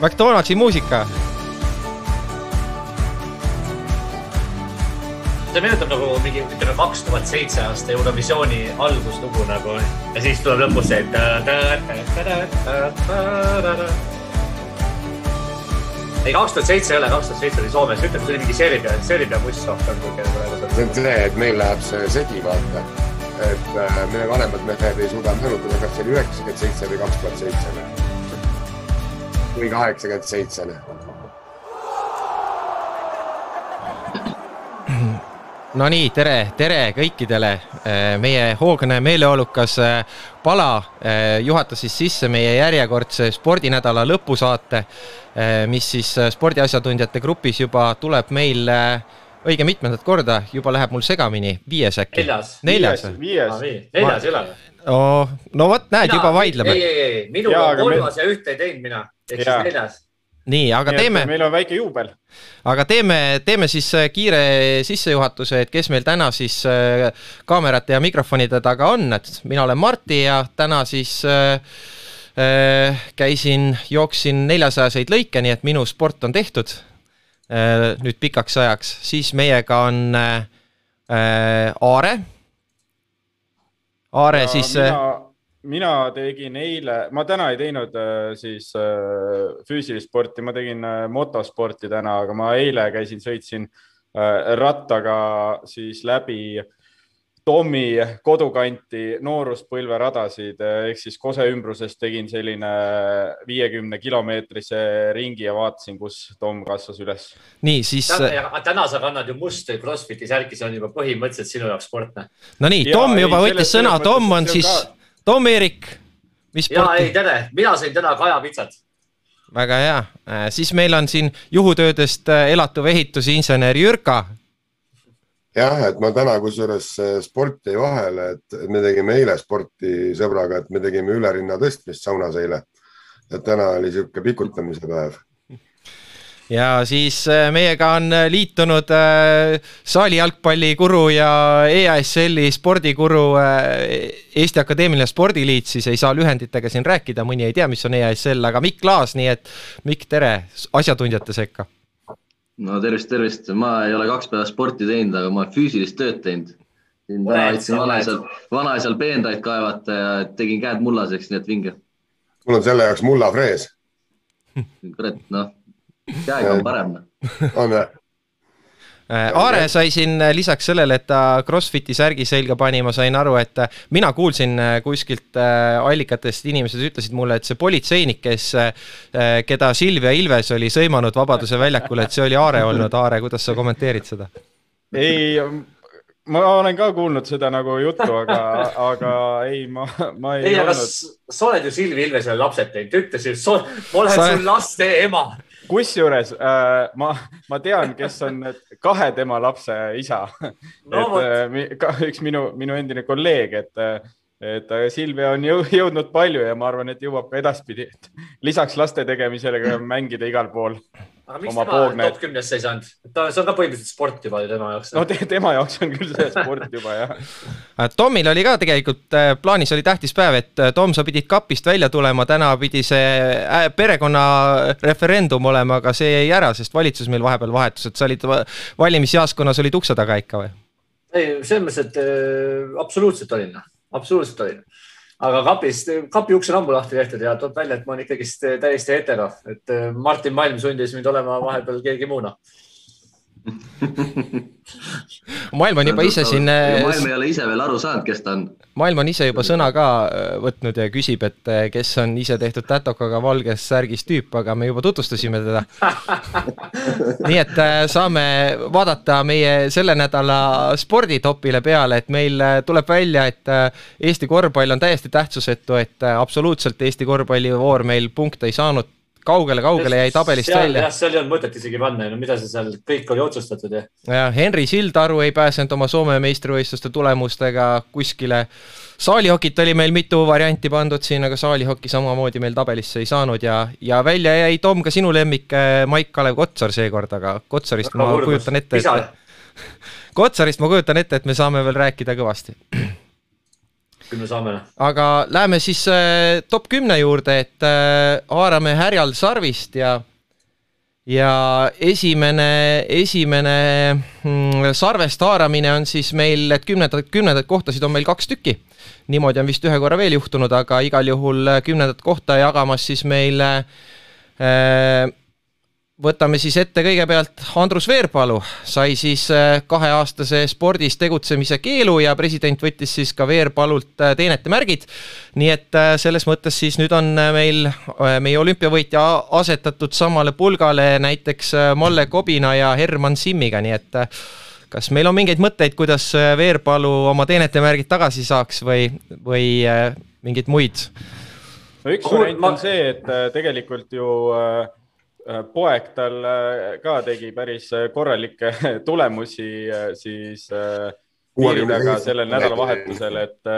McDonaldsi muusika. see meenutab nagu mingi, ütleme kaks tuhat seitse aasta Eurovisiooni alguslugu nagu ja siis tuleb lõpus see. ei, kaks tuhat seitse ei ole, kaks tuhat seitse oli Soomes, ütleme, see oli mingi Serbia, Serbia buss rohkem kui praegu. see on see, et meil läheb see segi, vaata. et äh, meie vanemad mehed ei suuda meenutada, kas see oli üheksakümmend seitse või kaks tuhat seitse või kaheksakümmend seitse. Nonii, tere, tere kõikidele. meie hoogne meeleolukas äh, pala äh, juhatas siis sisse meie järjekordse spordinädala lõpusaate, mis siis spordiasjatundjate grupis juba tuleb meil õige mitmendat korda, juba läheb mul segamini, viies äkki? neljas. neljas või? viies. neljas ei ole või? oh,. no vot, näed, juba vaidleme. ei, ei, ei, minul on kolmas me... ja ühte ei teinud mina, ehk siis neljas nii, aga nii, teeme. meil on väike juubel. aga teeme, teeme siis äh, kiire sissejuhatuse, et kes meil täna siis äh, kaamerate ja mikrofonide taga on, et mina olen Martti ja täna siis äh, äh, käisin, jooksin neljasajaseid lõike, nii et minu sport on tehtud nüüd pikaks ajaks, siis meiega on äh, Aare. Aare ja siis mina tegin eile, ma täna ei teinud äh, siis äh, füüsilist sporti, ma tegin äh, motosporti täna, aga ma eile käisin, sõitsin rattaga siis läbi Tommi kodukanti nooruspõlveradasid ehk siis Kose ümbruses tegin selline viiekümne kilomeetrise ringi ja vaatasin, kus Tom kasvas üles. nii, siis. täna sa kannad ju musta Crossfiti särki, see on juba põhimõtteliselt sinu jaoks sportne. no nii, Tom ja, juba ei, võttis sõna, Tom on siis ka Tom-Erik, mis sporti? ja ei, tere, mina sõin täna kajapitsat. väga hea, äh, siis meil on siin juhutöödest elatuv ehitusinsener Jürka. Jah, et ma täna kusjuures äh, sport jäi vahele, et me tegime eile sporti sõbraga, et me tegime ülerinna tõstmist saunas eile. et täna oli niisugune pikutamise päev ja siis äh, meiega on liitunud äh, saali jalgpallikuru ja EASL-i spordikuru Eesti Akadeemiline Spordiliit, siis ei saa lühenditega siin rääkida, mõni ei tea, mis on EASL, aga Mikk Laas, nii et Mikk, tere asjatundjate sekka. No tervist, tervist, ma ei ole kaks päeva sporti teinud, aga ma olen füüsilist tööd teinud. vanaisal, vanaisal peenraid kaevata ja tegin käed mullaseks, nii et vinge. mul on selle jaoks mullafrees. kurat, noh käega on parem. on või? Äh, Aare sai siin äh, lisaks sellele, et ta Crossfiti särgi selga pani, ma sain aru, et äh, mina kuulsin kuskilt allikatest, inimesed ütlesid mulle, et see politseinik, kes, keda Silvia Ilves oli sõimanud Vabaduse väljakul, et see oli Aare olnud. Aare, kuidas sa kommenteerid seda? ei, ma olen ka kuulnud seda nagu juttu, aga, aga ei, ma, ma ei. ei, aga sa oled ju Silvia Ilvesele lapsed teinud, ta ütles ju, ma olen sa... sul laste ema kusjuures äh, ma, ma tean, kes on kahe tema lapse isa no,. et äh, üks minu, minu endine kolleeg, et, äh, et Silvia on jõudnud palju ja ma arvan, et jõuab ka edaspidi. lisaks laste tegemisele ka mängida igal pool aga miks tema poogne... top kümnesse ei saanud? ta, see on ka põhimõtteliselt sport juba ju tema jaoks. no te, tema jaoks on küll see sport juba jah. Äh, Tomil oli ka tegelikult äh, plaanis oli tähtis päev, et äh, Tom, sa pidid kapist välja tulema, täna pidi see perekonnareferendum olema, aga see jäi ära, sest valitsus meil vahepeal vahetus, et sa olid valimisjaoskonnas olid ukse taga ikka või? ei, selles mõttes, et äh, absoluutselt olin, absoluutselt olin aga kapist, kapi uks on ammu lahti tehtud ja tuleb välja, et ma olen ikkagist täiesti hetero, et äh, Martin Malm sundis mind olema vahepeal keegi muuna maailm on juba ise siin. maailm ei ole ise veel aru saanud, kes ta on. maailm on ise juba sõna ka äh, võtnud ja küsib, et äh, kes on ise tehtud tätokaga valges särgis tüüp, aga me juba tutvustasime teda nii et äh, saame vaadata meie selle nädala sporditopile peale, et meil tuleb välja, et Eesti korvpall on täiesti tähtsusetu, et absoluutselt Eesti korvpallivoor meil punkte ei saanud kaugele-kaugele jäi tabelist seal, välja. jah, seal ei olnud mõtet isegi panna, no mida see seal, kõik oli otsustatud ju. ja Henri Sildaru ei pääsenud oma Soome meistrivõistluste tulemustega kuskile. saalihokit oli meil mitu varianti pandud siin, aga saalihoki samamoodi meil tabelisse ei saanud ja, ja välja jäi Tom ka sinu lemmik eh, Maik-Kalev Kotsar seekord, aga Kotsarist no, ma võrdus. kujutan ette, et Kotsarist ma kujutan ette, et me saame veel rääkida kõvasti küll me saame. aga läheme siis äh, top kümne juurde, et äh, haarame härjal sarvist ja ja esimene, esimene mm, sarvest haaramine on siis meil, et kümnendat, kümnendaid kohtasid on meil kaks tükki. niimoodi on vist ühe korra veel juhtunud, aga igal juhul kümnendat kohta jagamas siis meil äh, võtame siis ette kõigepealt Andrus Veerpalu, sai siis äh, kaheaastase spordis tegutsemise keelu ja president võttis siis ka Veerpalult äh, teenetemärgid. nii et äh, selles mõttes siis nüüd on meil meie olümpiavõitja asetatud samale pulgale näiteks Malle Kobina ja Herman Simmiga, nii et kas meil on mingeid mõtteid, kuidas Veerpalu oma teenetemärgid tagasi saaks või, või mingeid muid? no üks variant on see, et tegelikult ju äh, Äh, poeg tal äh, ka tegi päris äh, korralikke tulemusi siis piiridega sellel nädalavahetusel, et,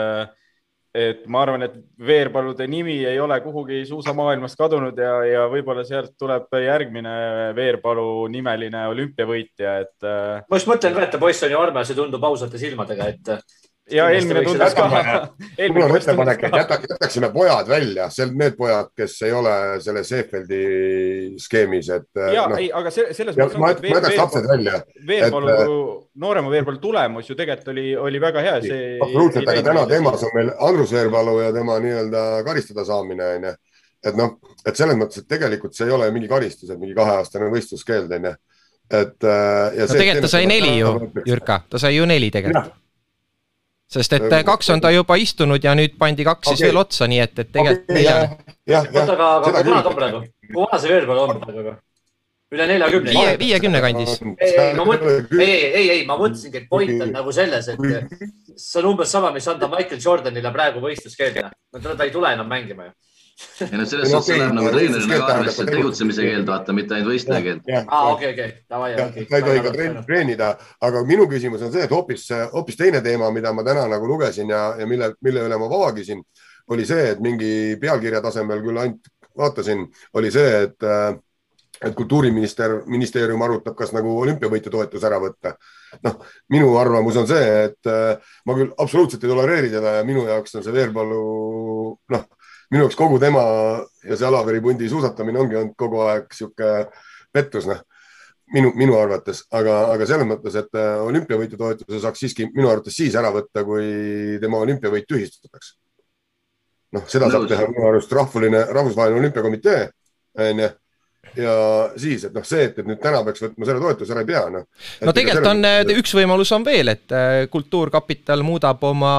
et ma arvan, et Veerpalude nimi ei ole kuhugi suusamaailmast kadunud ja, ja võib-olla sealt tuleb järgmine Veerpalu nimeline olümpiavõitja, et. ma just mõtlen ka, et poiss on ju armas ja tundub ausate silmadega, et ja eelmine tundus ka. mul on ettepanek, et jätaks, jätaksime pojad välja, need pojad, kes ei ole selle Seefeldi skeemis, et. ja no, ei, aga selles mõttes. ma jätaks lapsed välja. Veerpalu, noorema Veerpalu tulemus ju tegelikult oli, oli väga hea. absoluutselt, aga täna teemas on meil Andrus Veerpalu ja tema nii-öelda karistada saamine, onju. et noh, et selles mõttes, et tegelikult see ei ole mingi karistus, et mingi kaheaastane võistluskeeld, onju et. Äh, no tegelikult ta sai neli ju, Jürka, ta sai ju neli tegelikult sest et kaks on ta juba istunud ja nüüd pandi kaks okay. siis veel otsa, nii et, et tegelikult okay, neljane. oota, aga, aga kui vana ta on praegu? kui vana see Veerpalu on praegu? üle neljakümne? viie, viiekümne kandis. ei, ei, ma mõtlen, ei, ei, ei, ma mõtlesingi, et point on nagu selles, et see on umbes sama, mis anda Michael Jordanile praegu võistluskeelde. no ta ei tule enam mängima ju ei no selles suhtes läheb nagu treenerina ka arvesse tegutsemise keeld, vaata, mitte ainult võistleja keeld. aa, okei, okei, davai, okei. ta ei tohi ka treenida, aga minu küsimus on see, et hoopis, hoopis teine teema, mida ma täna nagu lugesin ja, ja mille, mille üle ma vabagisin, oli see, et mingi pealkirja tasemel küll ainult vaatasin, oli see, et et kultuuriminister, ministeerium arutab, kas nagu olümpiavõitja toetus ära võtta. noh, minu arvamus on see, et ma küll absoluutselt ei tolereeri teda ja minu jaoks on see Veerpalu noh minu jaoks kogu tema ja see Alaveri pundi suusatamine ongi olnud kogu aeg sihuke pettus, noh. Minu, minu arvates, aga, aga selles mõttes, et äh, olümpiavõitu toetuse saaks siiski minu arvates siis ära võtta, kui tema olümpiavõit tühistatakse. noh, seda saab teha minu arust rahvuline, rahvusvaheline olümpiakomitee, onju ja siis, et noh, see, et, et nüüd täna peaks võtma selle toetuse ära ei pea, noh. no tegelikult on, üks võimalus on veel, et äh, Kultuurkapital muudab oma,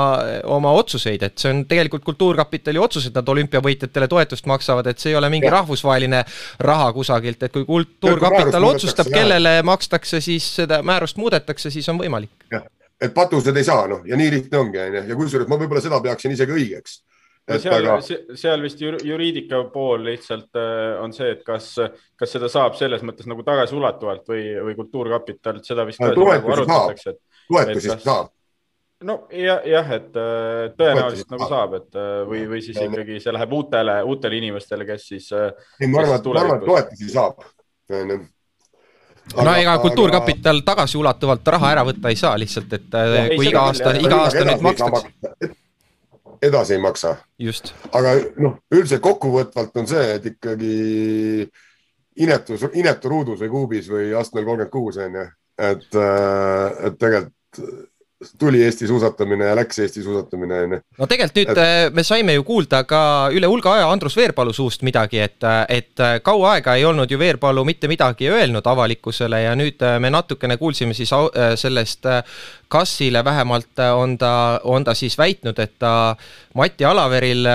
oma otsuseid, et see on tegelikult Kultuurkapitali otsus, et nad olümpiavõitjatele toetust maksavad, et see ei ole mingi ja. rahvusvaheline raha kusagilt, et kui Kultuurkapital otsustab, kellele makstakse, siis seda määrust muudetakse, siis on võimalik. jah, et patused ei saa, noh, ja nii lihtne ongi, onju, ja kusjuures ma võib-olla seda peaksin isegi õigeks seal aga..., seal vist juriidika pool lihtsalt äh, on see, et kas, kas seda saab selles mõttes nagu tagasiulatuvalt või, või Kultuurkapitalt seda vist ka nagu arutatakse. toetusi kas... saab. no jah, jah, et äh, tõenäoliselt nagu saab, et äh, või, või siis ikkagi see läheb uutele, uutele inimestele, kes siis. ei, ma arvan, et, ma arvan, et toetusi saab. no ega Kultuurkapital aga... tagasiulatuvalt raha ära võtta ei saa lihtsalt, et ja, kui iga aasta, iga aasta nüüd makstakse edasi ei maksa. aga noh, üldiselt kokkuvõtvalt on see, et ikkagi inetus, inetu ruudus või kuubis või astmel kolmkümmend kuus on ju, et, äh, et tegelikult tuli Eesti suusatamine ja läks Eesti suusatamine, onju. no tegelikult nüüd et... Äh, me saime ju kuulda ka üle hulga aja Andrus Veerpalu suust midagi, et, äh, et äh, kaua aega ei olnud ju Veerpalu mitte midagi öelnud avalikkusele ja nüüd me natukene kuulsime siis sellest Kassile vähemalt on ta, on ta siis väitnud, et ta Mati Alaveril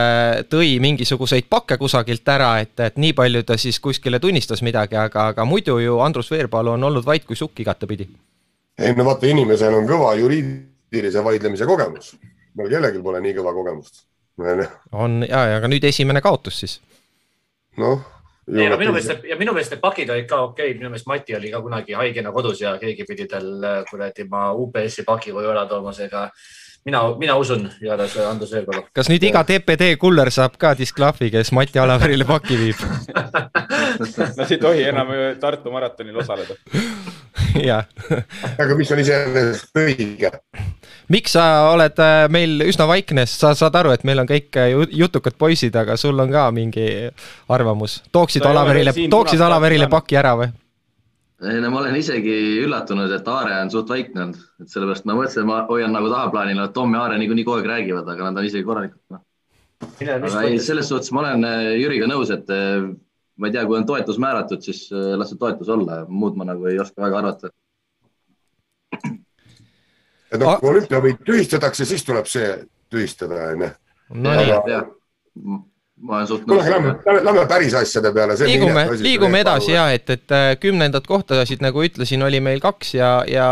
tõi mingisuguseid pakke kusagilt ära, et, et nii palju ta siis kuskile tunnistas midagi, aga, aga muidu ju Andrus Veerpalu on olnud vait kui sukk igatepidi ei no vaata, inimesel on kõva juriidilise vaidlemise kogemus. meil kellelgi pole nii kõva kogemust. on ja, ja aga nüüd esimene kaotus siis. noh. ei, aga minu meelest ja minu meelest need pakid olid ka okei okay., minu meelest Mati oli ka kunagi haigena kodus ja keegi pidi tal kuradi ma UPS-i paki või ära tooma, seega mina, mina usun igatahes Andrus Veerpalu. kas nüüd iga TPD kuller saab ka disklahvi, kes Mati Alaverile paki viib Nad ei tohi enam Tartu maratonil osaleda. aga mis on iseenesest õige. miks sa oled äh, meil üsna vaikne, sest sa saad aru, et meil on kõik äh, jutukad poisid, aga sul on ka mingi arvamus. tooksid Olaverile, tooksid Olaverile paki ära või? ei no ma olen isegi üllatunud, et Aare on suht vaikne olnud, et sellepärast ma mõtlesin, et ma hoian nagu tahaplaanil, et Tom ja Aare niikuinii kogu aeg räägivad, aga nad on isegi korralikud no.. aga ei, selles suhtes ma olen Jüriga nõus, et ma ei tea, kui on toetus määratud, siis äh, las see toetus olla, muud ma nagu ei oska väga arvata. et noh, kui olümpiavõit tühistatakse, siis tuleb see tühistada, onju. no nii. ma olen suht kuule, lähme, lähme päris asjade peale. liigume, liigume edasi ja et, et äh, kümnendat kohtasid, nagu ütlesin, oli meil kaks ja, ja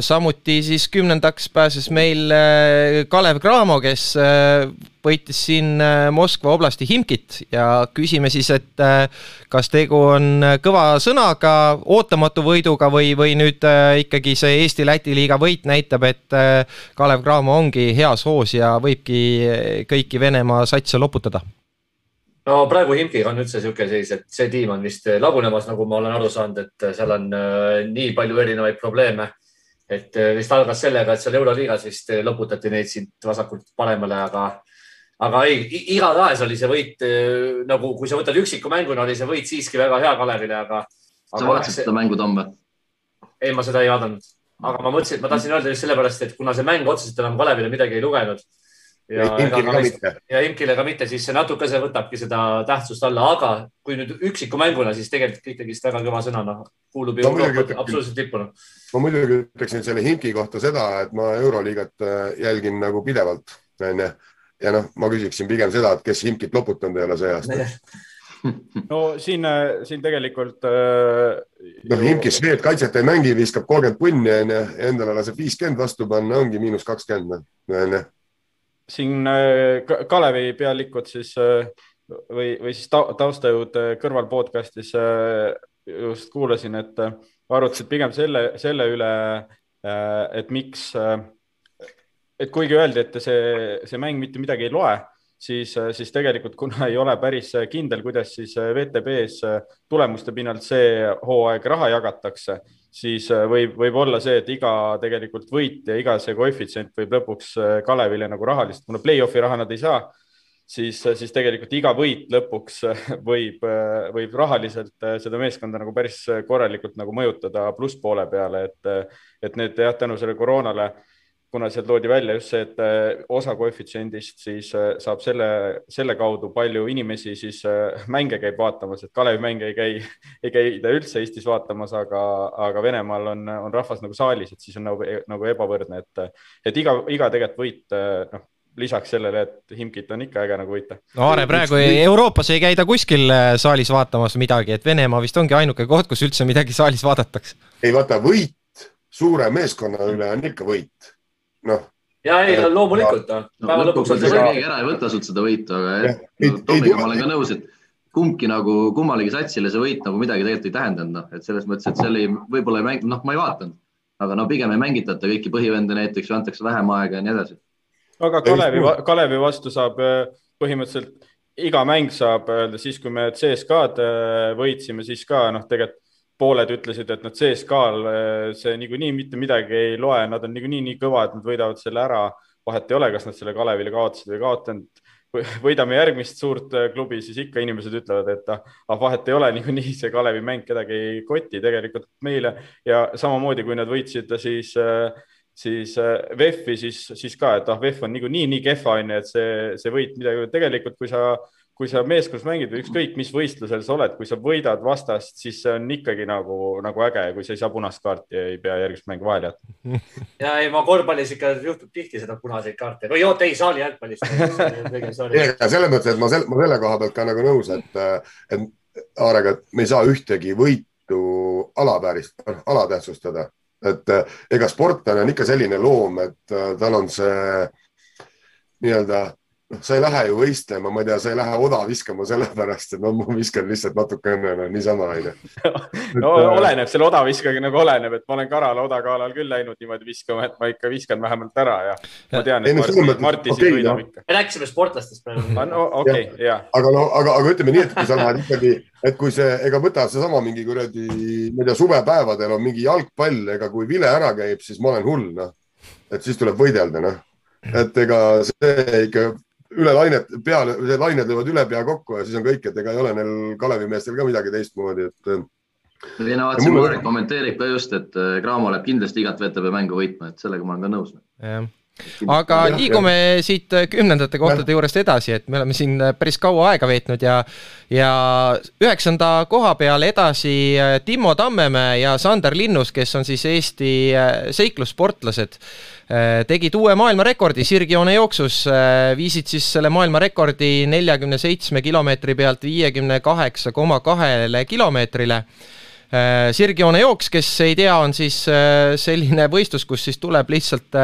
samuti siis kümnendaks pääses meil äh, Kalev Cramo, kes äh, võitis siin Moskva oblasti Himkit ja küsime siis, et kas tegu on kõva sõnaga, ootamatu võiduga või, või nüüd ikkagi see Eesti-Läti liiga võit näitab, et Kalev Cramo ongi heas hoos ja võibki kõiki Venemaa satse loputada no praegu Himkiga on üldse niisugune seis, et see tiim on vist lagunemas, nagu ma olen aru saanud, et seal on äh, nii palju erinevaid probleeme. et äh, vist algas sellega, et seal Euroliigas vist loputati neid siit vasakult paremale, aga, aga ei, igatahes oli see võit äh, nagu, kui sa võtad üksiku mänguna, oli see võit siiski väga hea Kalevile, aga, sa vaatasid seda mängu, või? ei, ma seda ei vaadanud, aga ma mõtlesin, et ma tahtsin öelda just sellepärast, et kuna see mäng otseselt enam Kalevile midagi ei lugenud ja, ja Imkile ka mitte, siis see natuke, see võtabki seda tähtsust alla, aga kui nüüd üksiku mänguna, siis tegelikult ikkagist väga kõva sõna, noh, kuulub ju absoluutselt tippu. Noh. ma muidugi ütleksin selle Imki kohta seda, et ma Euroliigat äh, jälgin nagu pidevalt, onju. ja noh, ma küsiksin pigem seda, et kes Imkit loputanud ei ole see aasta no siin, äh, siin tegelikult äh,. noh, Imkis see, et kaitset ei mängi, viskab kolmkümmend punni onju, endale laseb viiskümmend vastu panna, ongi miinus kakskümmend onju siin äh, Kalevi pealikud siis äh, või, või siis taustajõud äh, kõrval podcast'is just kuulasin, et arutasid pigem selle, selle üle, et miks, et kuigi öeldi, et see, see mäng mitte midagi ei loe, siis, siis tegelikult kuna ei ole päris kindel, kuidas siis VTB-s tulemuste pinnalt see hooaeg raha jagatakse siis äh, võib, võib olla see, et iga tegelikult võit ja iga see koefitsient võib lõpuks äh, Kalevile nagu rahalist, kuna play-off'i raha nad ei saa, siis, äh, siis tegelikult iga võit lõpuks võib, võib rahaliselt seda meeskonda nagu päris korralikult nagu mõjutada plusspoole peale, et, et need jah, tänu sellele koroonale kuna seal toodi välja just see, et äh, osa koefitsiendist siis äh, saab selle, selle kaudu palju inimesi siis äh, mänge käib vaatamas, et Kalevi mänge ei käi, ei käida üldse Eestis vaatamas, aga, aga Venemaal on, on rahvas nagu saalis, et siis on nagu, nagu ebavõrdne, et, et iga, iga tegelikult võit, noh, lisaks sellele, et Himkit on ikka äge nagu võita. no Aare, praegu ei, Euroopas ei käida kuskil saalis vaatamas midagi, et Venemaa vist ongi ainuke koht, kus üldse midagi saalis vaadatakse. ei vaata, võit suure meeskonna üle on ikka võit noh. ja ei, loomulikult noh. no,. No, lõpuks on see keegi ära ei võta sult seda võitu, aga no, Tomiga ma olen ka nõus, et kumbki nagu kummalegi satsile see võit nagu midagi tegelikult ei tähendanud, noh, et selles mõttes, et seal ei, võib-olla ei mängi, noh, ma ei vaadanud, aga no pigem ei mängitata kõiki põhivende näiteks antakse vähem aega ja nii edasi. aga Kalevi, Kalevi vastu saab äh, põhimõtteliselt iga mäng saab öelda siis, kui me CSKA-d äh, võitsime, siis ka noh, tegelikult pooled ütlesid, et nad CSKA-l eh, see niikuinii mitte midagi ei loe, nad on niikuinii nii kõva, et nad võidavad selle ära. vahet ei ole, kas nad selle Kalevile kaotasid või kaotanud. võidame järgmist suurt eh, klubi, siis ikka inimesed ütlevad, et ah, ah, vahet ei ole, niikuinii see Kalevi mäng kedagi ei koti tegelikult meile ja samamoodi, kui nad võitsid, siis äh, siis VEF-i, siis, siis ka, et ah, VEF on niikuinii nii kehva, onju, et see, see võit midagi, tegelikult kui sa kui sa meeskonnas mängid või ükskõik mis võistlusel sa oled, kui sa võidad vastast, siis see on ikkagi nagu, nagu äge, kui sa ei saa punast kaarti ja ei pea järgmist mängu vahele jätma. ja ei, ma korvpallis ikka juhtub tihti seda punaseid kaarte või oota, ei saali jalgpallis. selles mõttes, et ma selle, ma selle koha pealt ka nagu nõus, et, et Aarega, et me ei saa ühtegi võitu alaväärist, alatähtsustada, et ega sportlane on ikka selline loom, et tal on see nii-öelda noh, sa ei lähe ju võistlema, ma ei tea, sa ei lähe oda viskama sellepärast, et no ma viskan lihtsalt natukene no, niisama onju. no oleneb, selle odaviskaga nagu oleneb, et ma olen Karala odakaalal küll läinud niimoodi viskama, et ma ikka viskan vähemalt ära ja ma tean, et Marti, Marti okay, siis võidab ikka. me rääkisime sportlastest praegu. no okei okay,, ja. aga no, aga, aga ütleme nii, et kui sa lähed ikkagi, et kui see, ega võta seesama mingi kuradi, ma ei tea, suvepäevadel on mingi jalgpall, ega kui vile ära käib, siis ma olen hull, noh. et siis tuleb võidelda, noh et ega see ikka üle lainet, peale, lained löövad üle pea kokku ja siis on kõik, et ega ei ole neil Kalevi meestel ka midagi teistmoodi, et. ei no vaatasin, Marek kommenteerib ka just, et äh, Cramo läheb kindlasti igat VTB mängu võitma, et sellega ma olen ka nõus. jah aga ja, liigume ja. siit äh, kümnendate kohtade juurest edasi, et me oleme siin äh, päris kaua aega veetnud ja ja üheksanda koha peal edasi äh, Timo Tammemäe ja Sander Linnus, kes on siis Eesti seiklussportlased, tegid uue maailmarekordi sirgjoone jooksus, viisid siis selle maailmarekordi neljakümne seitsme kilomeetri pealt viiekümne kaheksa koma kahele kilomeetrile. Sirgjoone jooks, kes ei tea, on siis selline võistlus, kus siis tuleb lihtsalt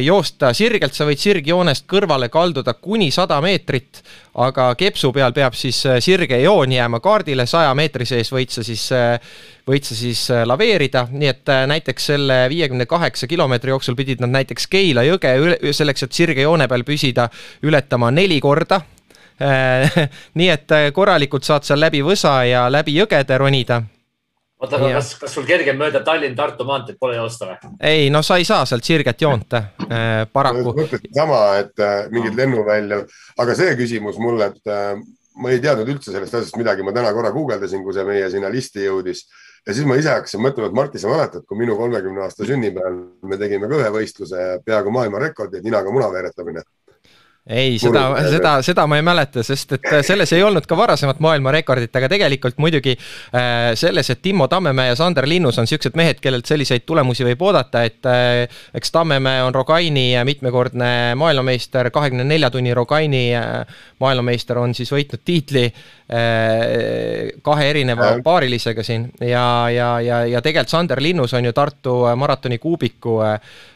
joosta sirgelt, sa võid sirgjoonest kõrvale kalduda kuni sada meetrit, aga kepsu peal peab siis äh, sirge joon jääma kaardile, saja meetri sees võid sa siis, äh, võid sa siis laveerida, nii et näiteks selle viiekümne kaheksa kilomeetri jooksul pidid nad näiteks Keila jõge üle, selleks, et sirge joone peal püsida, ületama neli korda. Nii et korralikult saad seal läbi võsa ja läbi jõgede ronida oota, aga kas, kas sul kergem mööda Tallinn-Tartu maanteed pole joosta või? ei, no sa ei saa sealt sirget joont äh, paraku. sama, et äh, mingid lennuvälja, aga see küsimus mulle, et äh, ma ei teadnud üldse sellest asjast midagi, ma täna korra guugeldasin, kui see meie sinna listi jõudis ja siis ma ise hakkasin mõtlema, et Martti, sa mäletad, kui minu kolmekümne aasta sünnipäeval me tegime ka ühe võistluse peaaegu maailmarekordi, ninaga muna veeretamine ei, seda, seda, seda ma ei mäleta, sest et äh, selles ei olnud ka varasemat maailmarekordit, aga tegelikult muidugi äh, selles, et Timmo Tammemäe ja Sander Linnus on siuksed mehed, kellelt selliseid tulemusi võib oodata, et äh, eks Tammemäe on Rogaini mitmekordne maailmameister, kahekümne nelja tunni Rogaini maailmameister on siis võitnud tiitli kahe erineva paarilisega siin ja, ja, ja, ja tegelikult Sander Linnus on ju Tartu maratoni kuubiku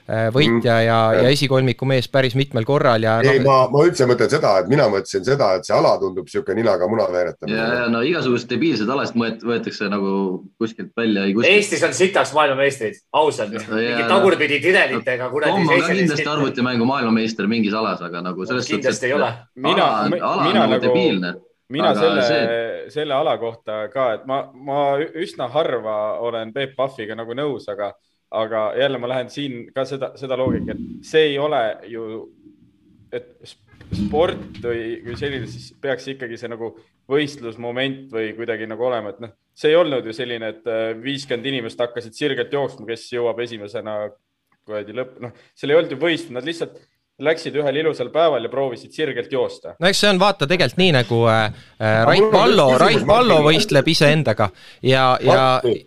võitja mm. ja, ja esikolmiku mees päris mitmel korral ja. ei no,, ma, ma üldse mõtlen seda, et mina mõtlesin seda, et see ala tundub niisugune ninaga muna veeretamine. ja, ja no igasugused debiilsed alasid võetakse nagu kuskilt välja. Eestis on sitaks maailmameistrid, ausalt no,. mingi tagurpidi tidelitega no,. Tom on ka kindlasti arvutimängu maailmameister mingis alas, aga nagu selles suhtes. kindlasti ei ole. mina, ala on nagu debiilne mina Aga selle see..., selle ala kohta ka, et ma, ma üsna harva olen Peep Pahviga nagu nõus, aga aga jälle ma lähen siin ka seda, seda loogika, et see ei ole ju, et sport või, või selline, siis peaks ikkagi see nagu võistlusmoment või kuidagi nagu olema, et noh, see ei olnud ju selline, et äh, viiskümmend inimest hakkasid sirgelt jooksma, kes jõuab esimesena kuradi lõpp, noh, seal ei olnud ju võistlus, nad lihtsalt läksid ühel ilusal päeval ja proovisid sirgelt joosta. no eks see on vaata tegelikult nii nagu äh, äh Rait Pallo, Rait Pallo võistleb iseendaga ja, ja,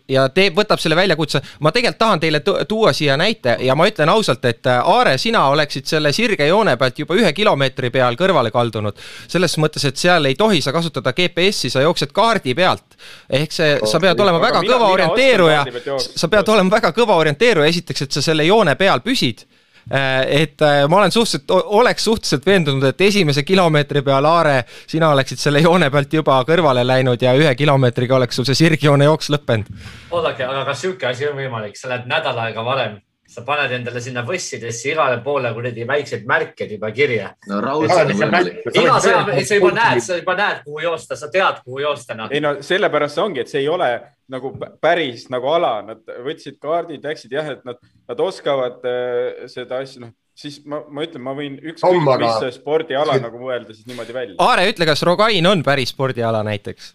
ja teeb, võtab selle väljakutse. ma tegelikult tahan teile tuua siia näite ja ma ütlen ausalt, et äh, Aare, sina oleksid selle sirge joone pealt juba ühe kilomeetri peal kõrvale kaldunud. selles mõttes, et seal ei tohi sa kasutada GPS-i, sa jooksed kaardi pealt. ehk see, sa pead olema väga kõva orienteeruja, sa pead olema väga kõva orienteeruja, esiteks, et sa selle joone peal püsid et äh, ma olen suhteliselt, oleks suhteliselt veendunud, et esimese kilomeetri peal, Aare, sina oleksid selle joone pealt juba kõrvale läinud ja ühe kilomeetriga oleks sul see sirgjoone jooks lõppenud. oodake, aga kas sihuke asi on võimalik, sa lähed nädal aega varem sa paned endale sinna võssidesse igale poole kuradi väikseid märkeid juba kirja. no raudselt on võimalik. iga sõja, sa juba näed, sa juba näed, kuhu joosta, sa tead, kuhu joosta no.. ei no sellepärast see ongi, et see ei ole nagu päris nagu ala, nad võtsid kaardid, läksid jah, et nad, nad oskavad äh, seda asja, noh siis ma, ma ütlen, ma võin ükskõik mis spordiala nagu mõelda siis niimoodi välja. Aare, ütle, kas Rogain on päris spordiala näiteks?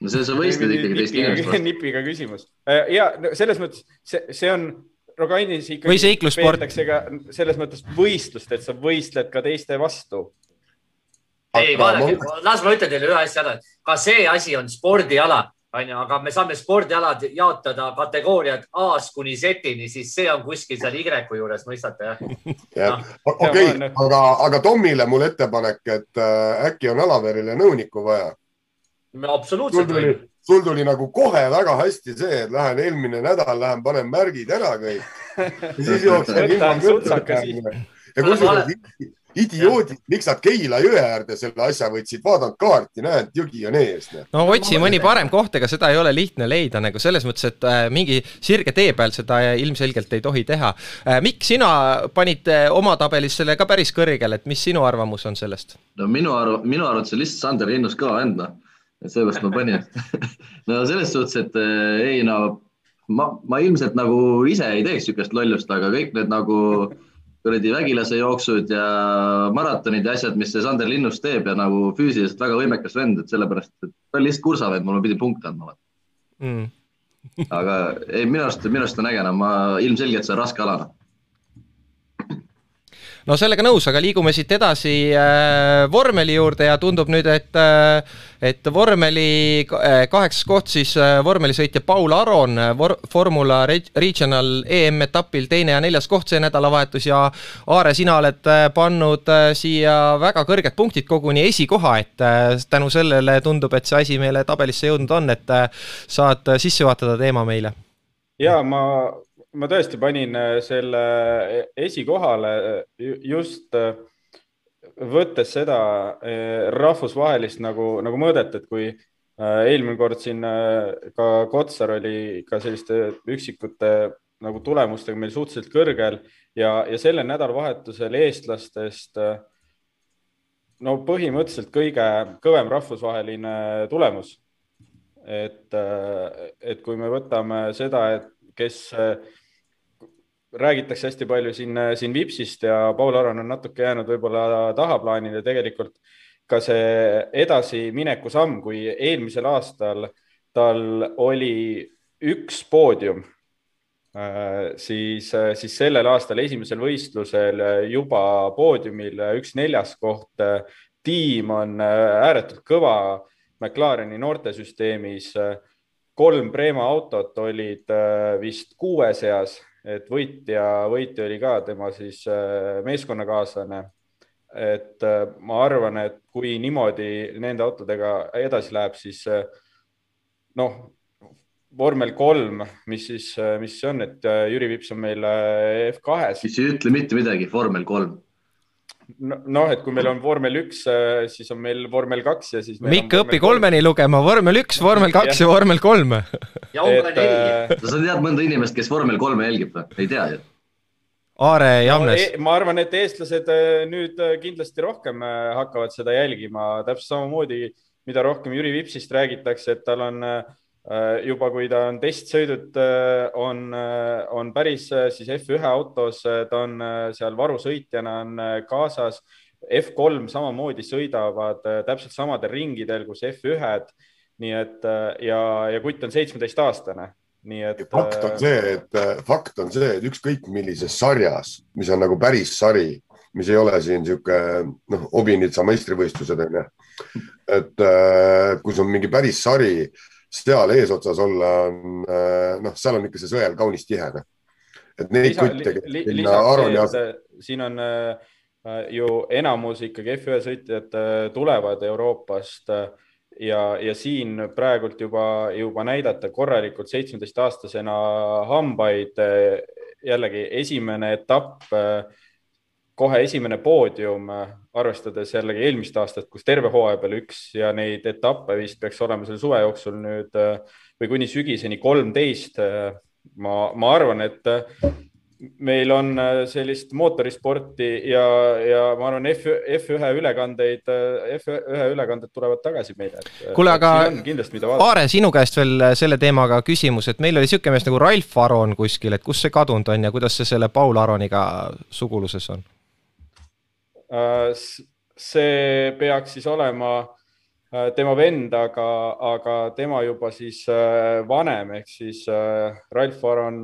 No see, sa võistled ikkagi teist inimest vastu. nipiga küsimus äh, ja selles mõttes see, see on Rogainis ikkagi. või seiklussport. selles mõttes võistlust, et sa võistled ka teiste vastu. ei, vaadake, las ma ütlen teile ühe asja ära, ka see asi on spordiala, onju, aga me saame spordialad jaotada kategooriad A-st kuni Z-ini, siis see on kuskil seal Y-ku juures, mõistate jah? jah, okei, aga, aga Tomile mul ettepanek, et äh, äkki on Alaverile nõunikku vaja absoluutselt sul tuli, sul tuli nagu kohe väga hästi see, et lähen eelmine nädal, lähen panen märgid ära kõik. ja siis jooksen ilma kõrvale ja kusjuures idioodid, miks nad Keila jõe äärde selle asja võtsid, vaadanud kaarti, näed, jõgi on ees. no otsi mõni parem koht, ega seda ei ole lihtne leida nagu selles mõttes, et äh, mingi sirge tee peal seda ilmselgelt ei tohi teha äh,. Mikk, sina panid äh, oma tabelis selle ka päris kõrgele, et mis sinu arvamus on sellest? no minu arv-, minu arvates on lihtsalt Sander Linnus kõva vend, noh. Et sellepärast ma panin no selles suhtes, et äh, ei no ma, ma ilmselt nagu ise ei teeks niisugust lollust, aga kõik need nagu kuradi vägilasejooksud ja maratonid ja asjad, mis see Sander Linnus teeb ja nagu füüsiliselt väga võimekas vend, et sellepärast, et ta oli lihtsalt kursavend, mul pidi punkte andma mm. aga ei, minu arust, minu arust on äge, no ma ilmselgelt see on raske ala noh no sellega nõus, aga liigume siit edasi äh, vormeli juurde ja tundub nüüd, et äh, et vormeli äh, kaheksas koht siis äh, vormelisõitja Paul Aron äh, vor, Formula Regional EM-etapil teine ja neljas koht see nädalavahetus ja Aare, sina oled äh, pannud äh, siia väga kõrged punktid, koguni esikoha, et äh, tänu sellele tundub, et see asi meile tabelisse jõudnud on, et äh, saad sisse juhatada teema meile. Ja ma ma tõesti panin äh, selle äh, esikohale äh, just võttes seda rahvusvahelist nagu, nagu mõõdet, et kui eelmine kord siin ka Kotsar oli ka selliste üksikute nagu tulemustega meil suhteliselt kõrgel ja, ja sellel nädalavahetusel eestlastest no põhimõtteliselt kõige kõvem rahvusvaheline tulemus. et, et kui me võtame seda, et kes räägitakse hästi palju siin, siin Vipsist ja Paul Aron on natuke jäänud võib-olla tahaplaanile tegelikult ka see edasimineku samm, kui eelmisel aastal tal oli üks poodium, äh, siis, siis sellel aastal esimesel võistlusel juba poodiumil üks neljas koht. tiim on ääretult kõva McLareni noortesüsteemis. kolm Prema autot olid vist kuue seas et võitja, võitja oli ka tema siis äh, meeskonnakaaslane. et äh, ma arvan, et kui niimoodi nende autodega edasi läheb, siis äh, noh, vormel kolm, mis siis, mis see on, et Jüri Vips on meil F2-s. mis ei ütle mitte midagi, vormel kolm noh, et kui meil on vormel üks, siis on meil vormel kaks ja siis. Mikk, õpi kolmeni lugema, vormel üks, vormel kaks ja, ja vormel kolm. ja on ka neli. Äh, sa tead mõnda inimest, kes vormel kolme jälgib või? ei tea ju. Aare Jamnes no,. E-, ma arvan, et eestlased äh, nüüd äh, kindlasti rohkem hakkavad seda jälgima, täpselt samamoodi, mida rohkem Jüri Vipsist räägitakse, et tal on äh, Äh, juba kui ta on testsõidud, äh, on, äh, on päris siis F1 autos, ta on seal varusõitjana on kaasas. F3 samamoodi sõidavad täpselt samadel ringidel kus F1-d. nii et ja, ja kutt on seitsmeteistaastane nii et. fakt on see, et fakt on see, et ükskõik millises sarjas, mis on nagu päris sari, mis ei ole siin niisugune noh, Obinitsa meistrivõistlused on ju. et kui sul on mingi päris sari seal eesotsas olla on, äh, noh, seal on ikka see sõel kaunis tihe. Noh. et neid kutte li, li, lisaks ja... see, et siin on äh, ju enamus ikkagi F1 sõitjad äh, tulevad Euroopast ja, ja siin praegult juba, juba näidata korralikult seitsmeteistaastasena hambaid. jällegi esimene etapp kohe esimene poodium, arvestades jällegi eelmist aastat, kus terve hooaja peale üks ja neid etappe vist peaks olema selle suve jooksul nüüd või kuni sügiseni kolmteist. ma, ma arvan, et meil on sellist mootorisporti ja, ja ma arvan, F, F1 ülekandeid, F1 ülekanded tulevad tagasi meile. kuule, aga Aare, sinu käest veel selle teemaga küsimus, et meil oli niisugune mees nagu Ralf Aron kuskil, et kus see kadunud on ja kuidas see selle Paul Aroniga suguluses on? Äh, see peaks siis olema äh, tema vend, aga, aga tema juba siis äh, vanem ehk siis Ralf Aron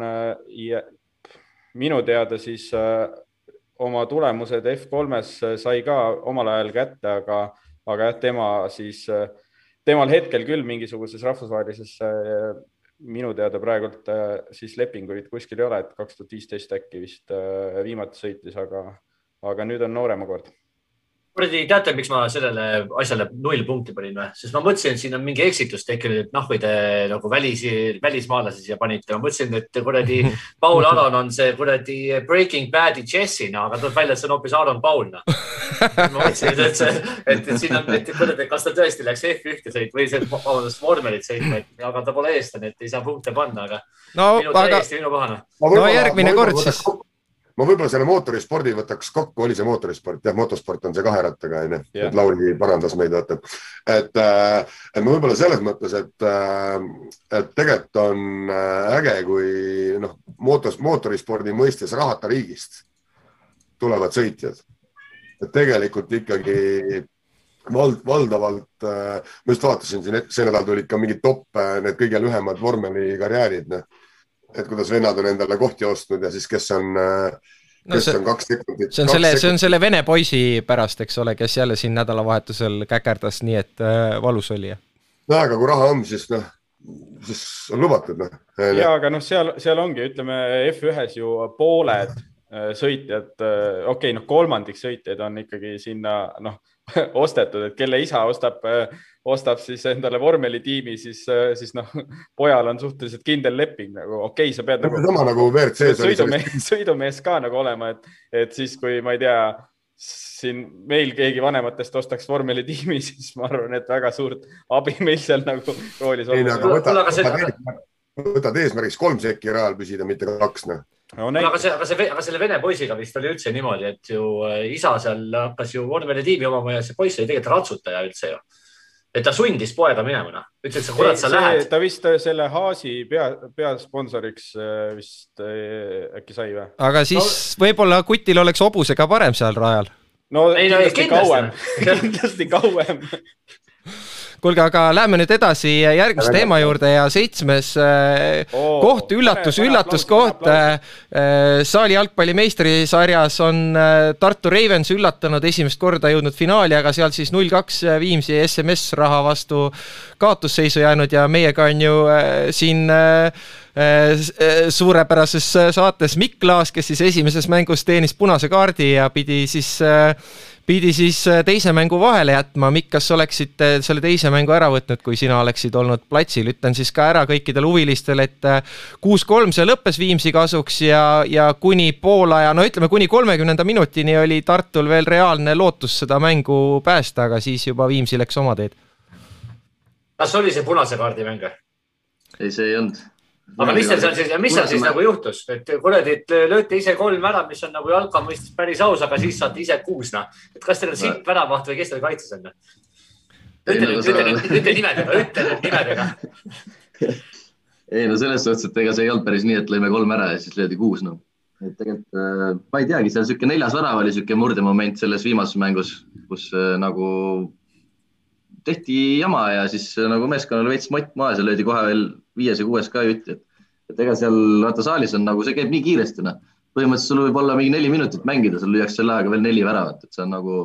minu teada siis oma tulemused F3-s sai ka omal ajal kätte, aga, aga jah, tema siis, temal hetkel küll mingisuguses rahvusvahelises minu teada praegult siis lepinguid kuskil ei ole, et kaks tuhat viisteist äkki vist viimati sõitis, aga aga nüüd on noorema kord. kuradi, teate, miks ma sellele asjale null punkti panin või? sest ma mõtlesin, et siin on mingi eksitus tekkinud, et noh, või te nagu välisi, välismaalasi siia panite. ma mõtlesin, et kuradi Paul Alon on see kuradi Breaking Bad'i Jesse, no aga tuleb välja, et see on hoopis Aaron Paul, noh. ma mõtlesin, et see, et, et siin on, et kuradi, kas ta tõesti läks F1-te sõitma või see, vabandust, vormelit sõitma, aga ta pole eestlane, et ei saa punkte panna, aga no, minu aga... täiesti minu kohane. no järgmine kord siis ma võib-olla selle mootorispordi võtaks kokku, oli see mootorisport, jah, motosport on see kahe rattaga onju, et Lauri parandas meid, vaata. et, äh, et ma võib-olla selles mõttes, et, äh, et tegelikult on äh, äge, kui noh, mootos, mootorispordi mõistes rahata riigist tulevad sõitjad. et tegelikult ikkagi vald, valdavalt, ma just vaatasin siin, see nädal tulid ka mingid top, need kõige lühemad vormelikarjäärid, noh et kuidas vennad on endale kohti ostnud ja siis, kes on äh, kes no see, on kaks sekundit. see on selle, see on selle vene poisi pärast, eks ole, kes jälle siin nädalavahetusel käkerdas nii, et äh, valus oli. no aga kui raha on, siis noh, siis on lubatud noh. ja aga noh, seal, seal ongi, ütleme F1-s ju pooled äh, sõitjad, äh, okei okay,, noh, kolmandik sõitjaid on ikkagi sinna noh ostetud, et kelle isa ostab, ostab siis endale vormelitiimi, siis, siis noh, pojal on suhteliselt kindel leping nagu okei okay,, sa pead nagu. sama nagu WRC-s sõidumees, sõidumees ka nagu olema, et, et siis, kui ma ei tea, siin meil keegi vanematest ostaks vormelitiimi, siis ma arvan, et väga suurt abi meil seal nagu roolis on. ei no aga võta, võtad eesmärgiks kolm sekki rajal püsida, mitte kaks, noh no,. aga see, aga see, aga selle vene poisiga vist oli üldse niimoodi, et ju äh, isa seal hakkas ju vormelitiimi omama ja see poiss oli tegelikult ratsutaja üldse ju. Et ta sundis poega minema, noh. ütles, et sa kurat, sa lähed. ta vist äh, selle Haasi pea, peasponsoriks äh, vist äkki sai või? aga siis no, võib-olla kutil oleks hobusega parem seal rajal. no ei, kindlasti no, kauem kindlasti kauem kuulge, aga lähme nüüd edasi järgmise teema juurde ja seitsmes oh, koht, üllatus, üllatuskoht. Äh, äh, saali jalgpalli meistrissarjas on Tartu Ravens üllatanud esimest korda jõudnud finaali, aga sealt siis null kaks Viimsi SMS raha vastu kaotusseisu jäänud ja meiega on ju siin suurepärases saates Mikk Laas, kes siis esimeses mängus teenis punase kaardi ja pidi siis pidi siis äh, teise mängu vahele jätma. Mikk, kas oleksid selle teise mängu ära võtnud, kui sina oleksid olnud platsil? ütlen siis ka ära kõikidele huvilistele, et äh, kuus-kolm see lõppes Viimsi kasuks ja, ja kuni poolaja, no ütleme kuni kolmekümnenda minutini oli Tartul veel reaalne lootus seda mängu päästa, aga siis juba Viimsi läks oma teed. kas oli see punase kaardi mäng? ei, see ei olnud aga mis seal siis, mis seal siis nagu juhtus, et kuradi, et lööte ise kolm ära, mis on nagu jalka mõistes päris aus, aga siis saate ise kuus, noh. et kas teil on sitt väravaht või kes teil kaitses on? ütle nüüd, ütle nüüd, ütle nimedega, ütle nüüd nimedega. ei no selles suhtes, et ega see ei olnud päris nii, et lõime kolm ära ja siis löödi kuus, noh. et tegelikult äh, ma ei teagi, seal niisugune neljas värav oli niisugune murdemoment selles viimases mängus, kus äh, nagu tehti jama ja siis nagu meeskonnal veits mott maas ja löödi kohe veel viies ja kuues ka jutti, et, et ega seal vaata saalis on nagu, see käib nii kiiresti, noh. põhimõtteliselt sul võib olla mingi neli minutit mängida, sul lüüakse selle ajaga veel neli väravat, et see on nagu,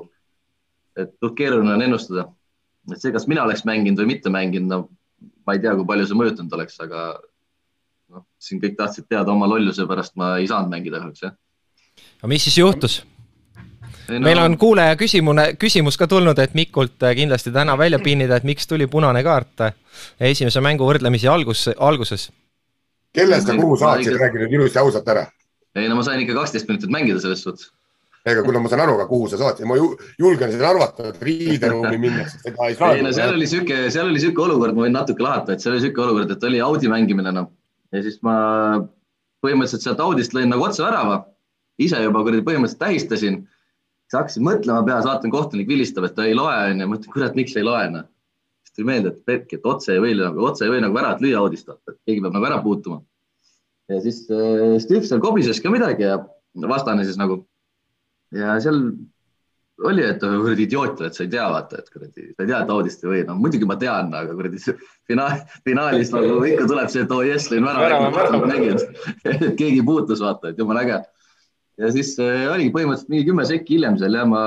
et suht keeruline on ennustada. et see, kas mina oleks mänginud või mitte mänginud, no ma ei tea, kui palju see mõjutanud oleks, aga noh, siin kõik tahtsid teada oma lolluse pärast, ma ei saanud mängida kahjuks, jah. aga mis siis juhtus? No. meil on kuulaja küsimune, küsimus ka tulnud, et Mikult kindlasti täna välja pinnida, et miks tuli punane kaart esimese mängu võrdlemisi algus, alguses. kellest sa kuhu saatsid, räägi nüüd ilusti ausalt ära. ei no ma sain ikka kaksteist minutit mängida selles suhtes. ega kuule, ma saan aru ka, kuhu sa saatsid, ma julgen siin arvata, et riideruumi minnes seda ei saa. ei no seal oli sihuke, seal oli sihuke olukord, ma võin natuke lahata, et seal oli sihuke olukord, et oli Audi mängimine noh ja siis ma põhimõtteliselt sealt Audist lõin nagu otse värava, ise juba kuradi põhimõtteliselt tähistasin siis hakkasin mõtlema peas, vaatan, kohtunik vilistab, et ta ei loe, onju, mõtlen, kurat, miks ei loe, noh. siis tuli meelde, et Berk, et otse ei või nagu, otse ei või nagu väravat lüüa audist, et keegi peab nagu ära puutuma. ja siis äh, Steve seal kobises ka midagi ja vastane siis nagu. ja seal oli, et kuradi idioot, et sa ei tea, vaata, et kuradi, sa ei tea, et audist ei või, no muidugi ma tean, aga kuradi finaal, finaalis nagu ikka tuleb see, et oh, jess, lõin värava. keegi puutus, vaata, et jumala äge ja siis äh, oligi põhimõtteliselt mingi kümme sekki hiljem seal ja ma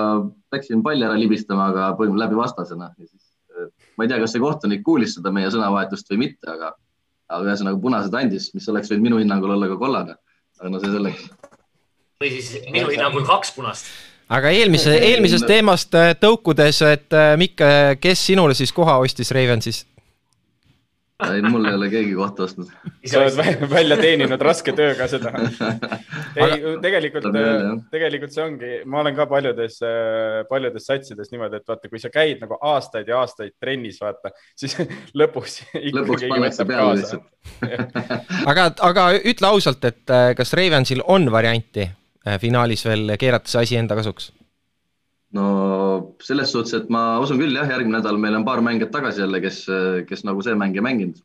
läksin palli ära libistama, aga põhimõtteliselt läbi vastasena ja siis äh, ma ei tea, kas see kohtunik kuulis seda meie sõnavahetust või mitte, aga, aga ühesõnaga punased andis, mis oleks võinud minu hinnangul olla ka kollane. aga no see selleks. või siis minu hinnangul kaks punast aga eelmise, eelmisest teemast äh, tõukudes, et Mikk, kes sinule siis koha ostis Ravensis? Ei, mul ei ole keegi kohta ostnud. sa oled välja teeninud raske tööga seda. ei, tegelikult, tegelikult see ongi, ma olen ka paljudes, paljudes satsides niimoodi, et vaata, kui sa käid nagu aastaid ja aastaid trennis, vaata, siis lõpuks. lõpuks pannakse peale lihtsalt aga, aga ütle ausalt, et äh, kas Ravensil on varianti äh, finaalis veel keerata see asi enda kasuks? No selles suhtes, et ma usun küll jah, järgmine nädal meil on paar mängijat tagasi jälle, kes, kes nagu see mängija mänginud.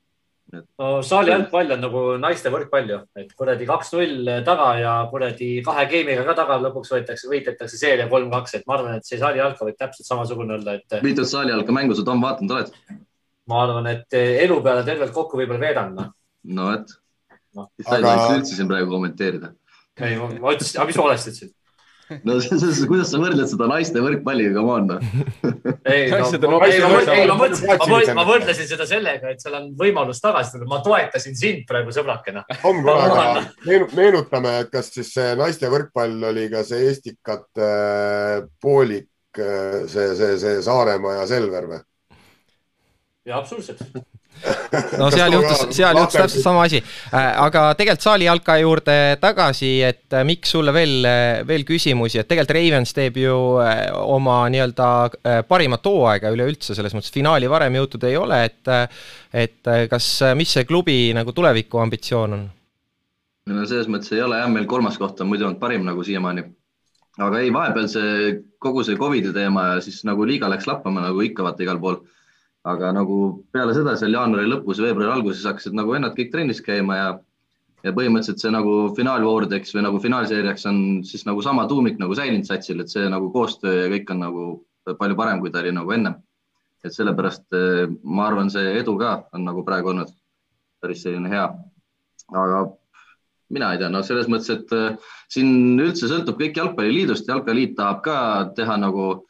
no saali jalgpall on nagu naiste võrkpall ju, et kuradi kaks-null taga ja kuradi kahe game'iga ka taga lõpuks võetakse, võidetakse seeria kolm-kaks, et ma arvan, et see saali jalka võib täpselt samasugune olla, et. mitut saali jalka mängu sa, Tom, vaadanud oled? ma arvan, et elu peale tervelt kokku võib-olla veedan, noh. no et no., sa ei aga... tohiks üldse siin praegu kommenteerida. ei, ma ütlesin, aga mis ma valesti ütlesin? No kuidas sa võrdled seda naiste võrkpalliga, come on noh. ei, ma, võrdlesin seda sellega, et seal on võimalus tagasi tulla, ma toetasin sind praegu sõbrakena. on kohe, aga meenutame, et kas siis see naiste võrkpall oli ka see Estikate äh, poolik, äh, see, see, see Saaremaa ja Selver või? jaa, absoluutselt no seal juhtus, seal juhtus täpselt sama asi. Äh, aga tegelikult saali jalka juurde tagasi, et äh, miks sulle veel, äh, veel küsimusi, et tegelikult Ravens teeb ju oma nii-öelda parimat hooaega üleüldse, selles mõttes finaali varem jõutud ei ole, et et kas, mis see klubi nagu tuleviku ambitsioon on? no selles mõttes ei ole jah, meil kolmas koht on muidu olnud parim nagu siiamaani. aga ei, vahepeal see kogu see Covidi teema ja siis nagu liiga läks lappama nagu ikka vaata igal pool aga nagu peale seda seal jaanuari lõpus, veebruari alguses hakkasid nagu vennad kõik trennis käima ja ja põhimõtteliselt see nagu finaalvoorideks või nagu finaalseeriaks on siis nagu sama tuumik nagu säilinud satsil, et see nagu koostöö ja kõik on nagu palju parem, kui ta oli nagu ennem. et sellepärast eh, ma arvan, see edu ka on nagu praegu olnud päris selline hea. aga mina ei tea, no selles mõttes, et eh, siin üldse sõltub kõik jalgpalliliidust, jalgpalliliit tahab ka teha nagu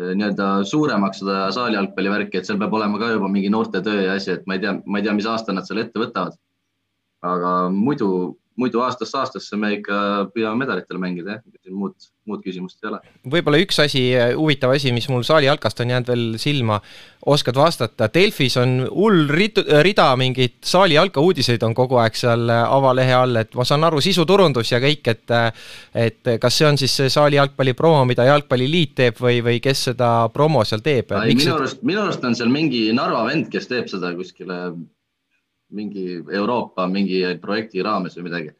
nii-öelda suuremaks seda saali jalgpallivärki, et seal peab olema ka juba mingi noortetöö ja asi, et ma ei tea, ma ei tea, mis aasta nad selle ette võtavad. aga muidu muidu aastast aastasse me ikka püüame medalitele mängida, jah, muud, muud küsimust ei ole. võib-olla üks asi, huvitav asi, mis mul saali jalkast on jäänud veel silma, oskad vastata, Delfis on hull rida mingeid saali jalka uudiseid on kogu aeg seal avalehe all, et ma saan aru, sisuturundus ja kõik, et et kas see on siis see saali jalgpalli promo, mida Jalgpalliliit teeb või, või kes seda promo seal teeb? minu arust, minu arust on seal mingi Narva vend, kes teeb seda kuskile mingi Euroopa mingi projekti raames või midagi.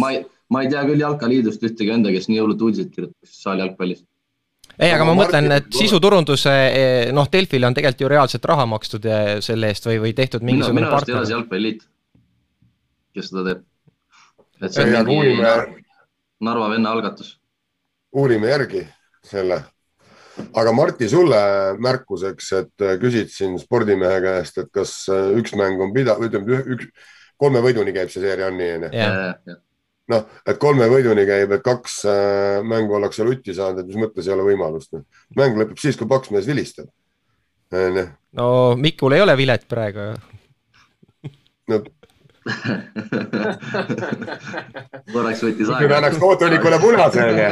ma ei, ma ei tea küll Jalkaliidust ühtegi venda, kes nii hullult uudiseid kirjutaks saali jalgpallist ei, aga ma mõtlen, et sisuturunduse, eh, noh, Delfile on tegelikult ju reaalselt raha makstud eh, selle eest või, või tehtud mingisugune minu arust ei ole see Jalgpalliliit, kes seda teeb. et see on mingi uurime... Narva venna algatus. uurime järgi selle aga Martti, sulle märkuseks, et äh, küsid siin spordimehe käest, et kas äh, üks mäng on pida-, ütleme üks, kolme võiduni käib see seeria on nii, onju? noh, et kolme võiduni käib, et kaks äh, mängu ollakse lutti saanud, et mis mõttes ei ole võimalust. Noh. mäng lõpeb siis, kui paks mees vilistab. no Mikul ei ole vilet praegu. no korraks võttis aega. nüüd annaks kohtunikule punase, onju.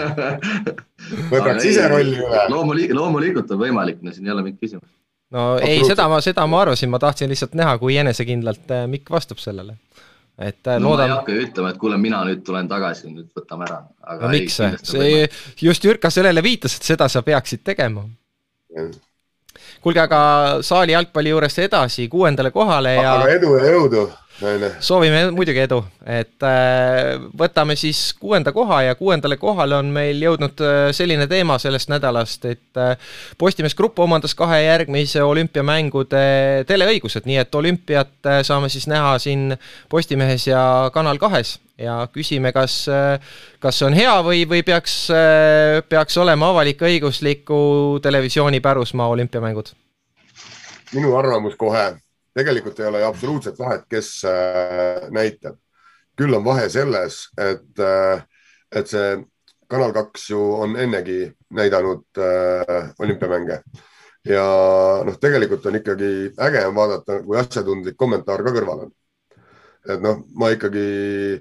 võtaks ise rolli üle. loomulikult, loomulikult on võimalik, no siin ei ole mingit küsimust. no ei, seda ma, seda ma arvasin, ma tahtsin lihtsalt näha, kui enesekindlalt äh, Mikk vastab sellele. et äh, no, loodan. ma ei hakka ju ütlema, et kuule, mina nüüd tulen tagasi, nüüd võtame ära. no miks see, just Jürka sellele viitas, et seda sa peaksid tegema kuulge, aga saali jalgpalli juurest edasi kuuendale kohale ja. aga edu ja jõudu soovime muidugi edu, et äh, võtame siis kuuenda koha ja kuuendale kohale on meil jõudnud äh, selline teema sellest nädalast, et äh, Postimees Grupp omandas kahe järgmise olümpiamängude teleõigused, nii et olümpiat saame siis näha siin Postimehes ja Kanal kahes. Ja küsime, kas, kas see on hea või, või peaks, peaks olema avalik-õigusliku televisiooni pärusmaa olümpiamängud? minu arvamus kohe tegelikult ei ole absoluutselt vahet, kes äh, näitab. küll on vahe selles, et, äh, et see Kanal kaks ju on ennegi näidanud äh, olümpiamänge ja noh, tegelikult on ikkagi äge on vaadata, kui asjatundlik kommentaar ka kõrval on. et noh, ma ikkagi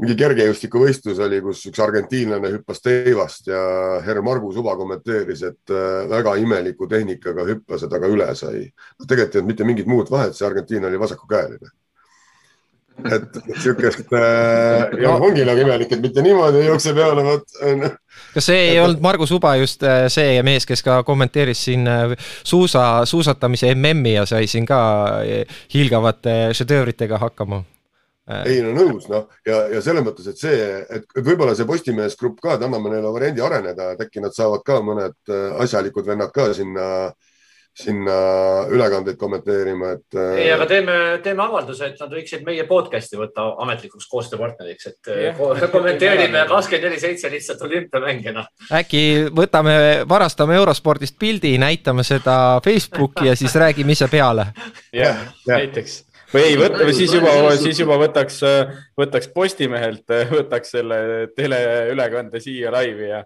mingi kergejõustikuvõistlus oli, kus üks argentiinlane hüppas teivast ja härra Margus Uba kommenteeris, et äh, väga imeliku tehnikaga hüppas ja ta ka üle sai. tegelikult ei olnud mitte mingit muud vahet, see Argentiina oli vasakukäeline. et siukest äh, no, ongi nagu imelik, et mitte niimoodi jookseb peale, vot. kas see ei olnud Margus Uba just äh, see mees, kes ka kommenteeris siin äh, suusa, suusatamise MM-i ja sai siin ka hiilgavate šedöövritega hakkama? Äh. ei no nõus, noh ja, ja selles mõttes, et see, et võib-olla see Postimees grupp ka, et anname neile variandi areneda, et äkki nad saavad ka mõned äh, asjalikud vennad ka sinna, sinna ülekandeid kommenteerima, et. Äh, ei, aga teeme, teeme avalduse, et nad võiksid meie podcast'i võtta ametlikuks koostööpartneriks, et yeah. kommenteerime kakskümmend neli seitse lihtsalt olümpiamängijana. äkki võtame, varastame eurospordist pildi, näitame seda Facebooki ja siis räägime ise peale. jah, näiteks või ei võta, siis juba, siis juba võtaks, võtaks Postimehelt, võtaks selle teleülekande siia laivi ja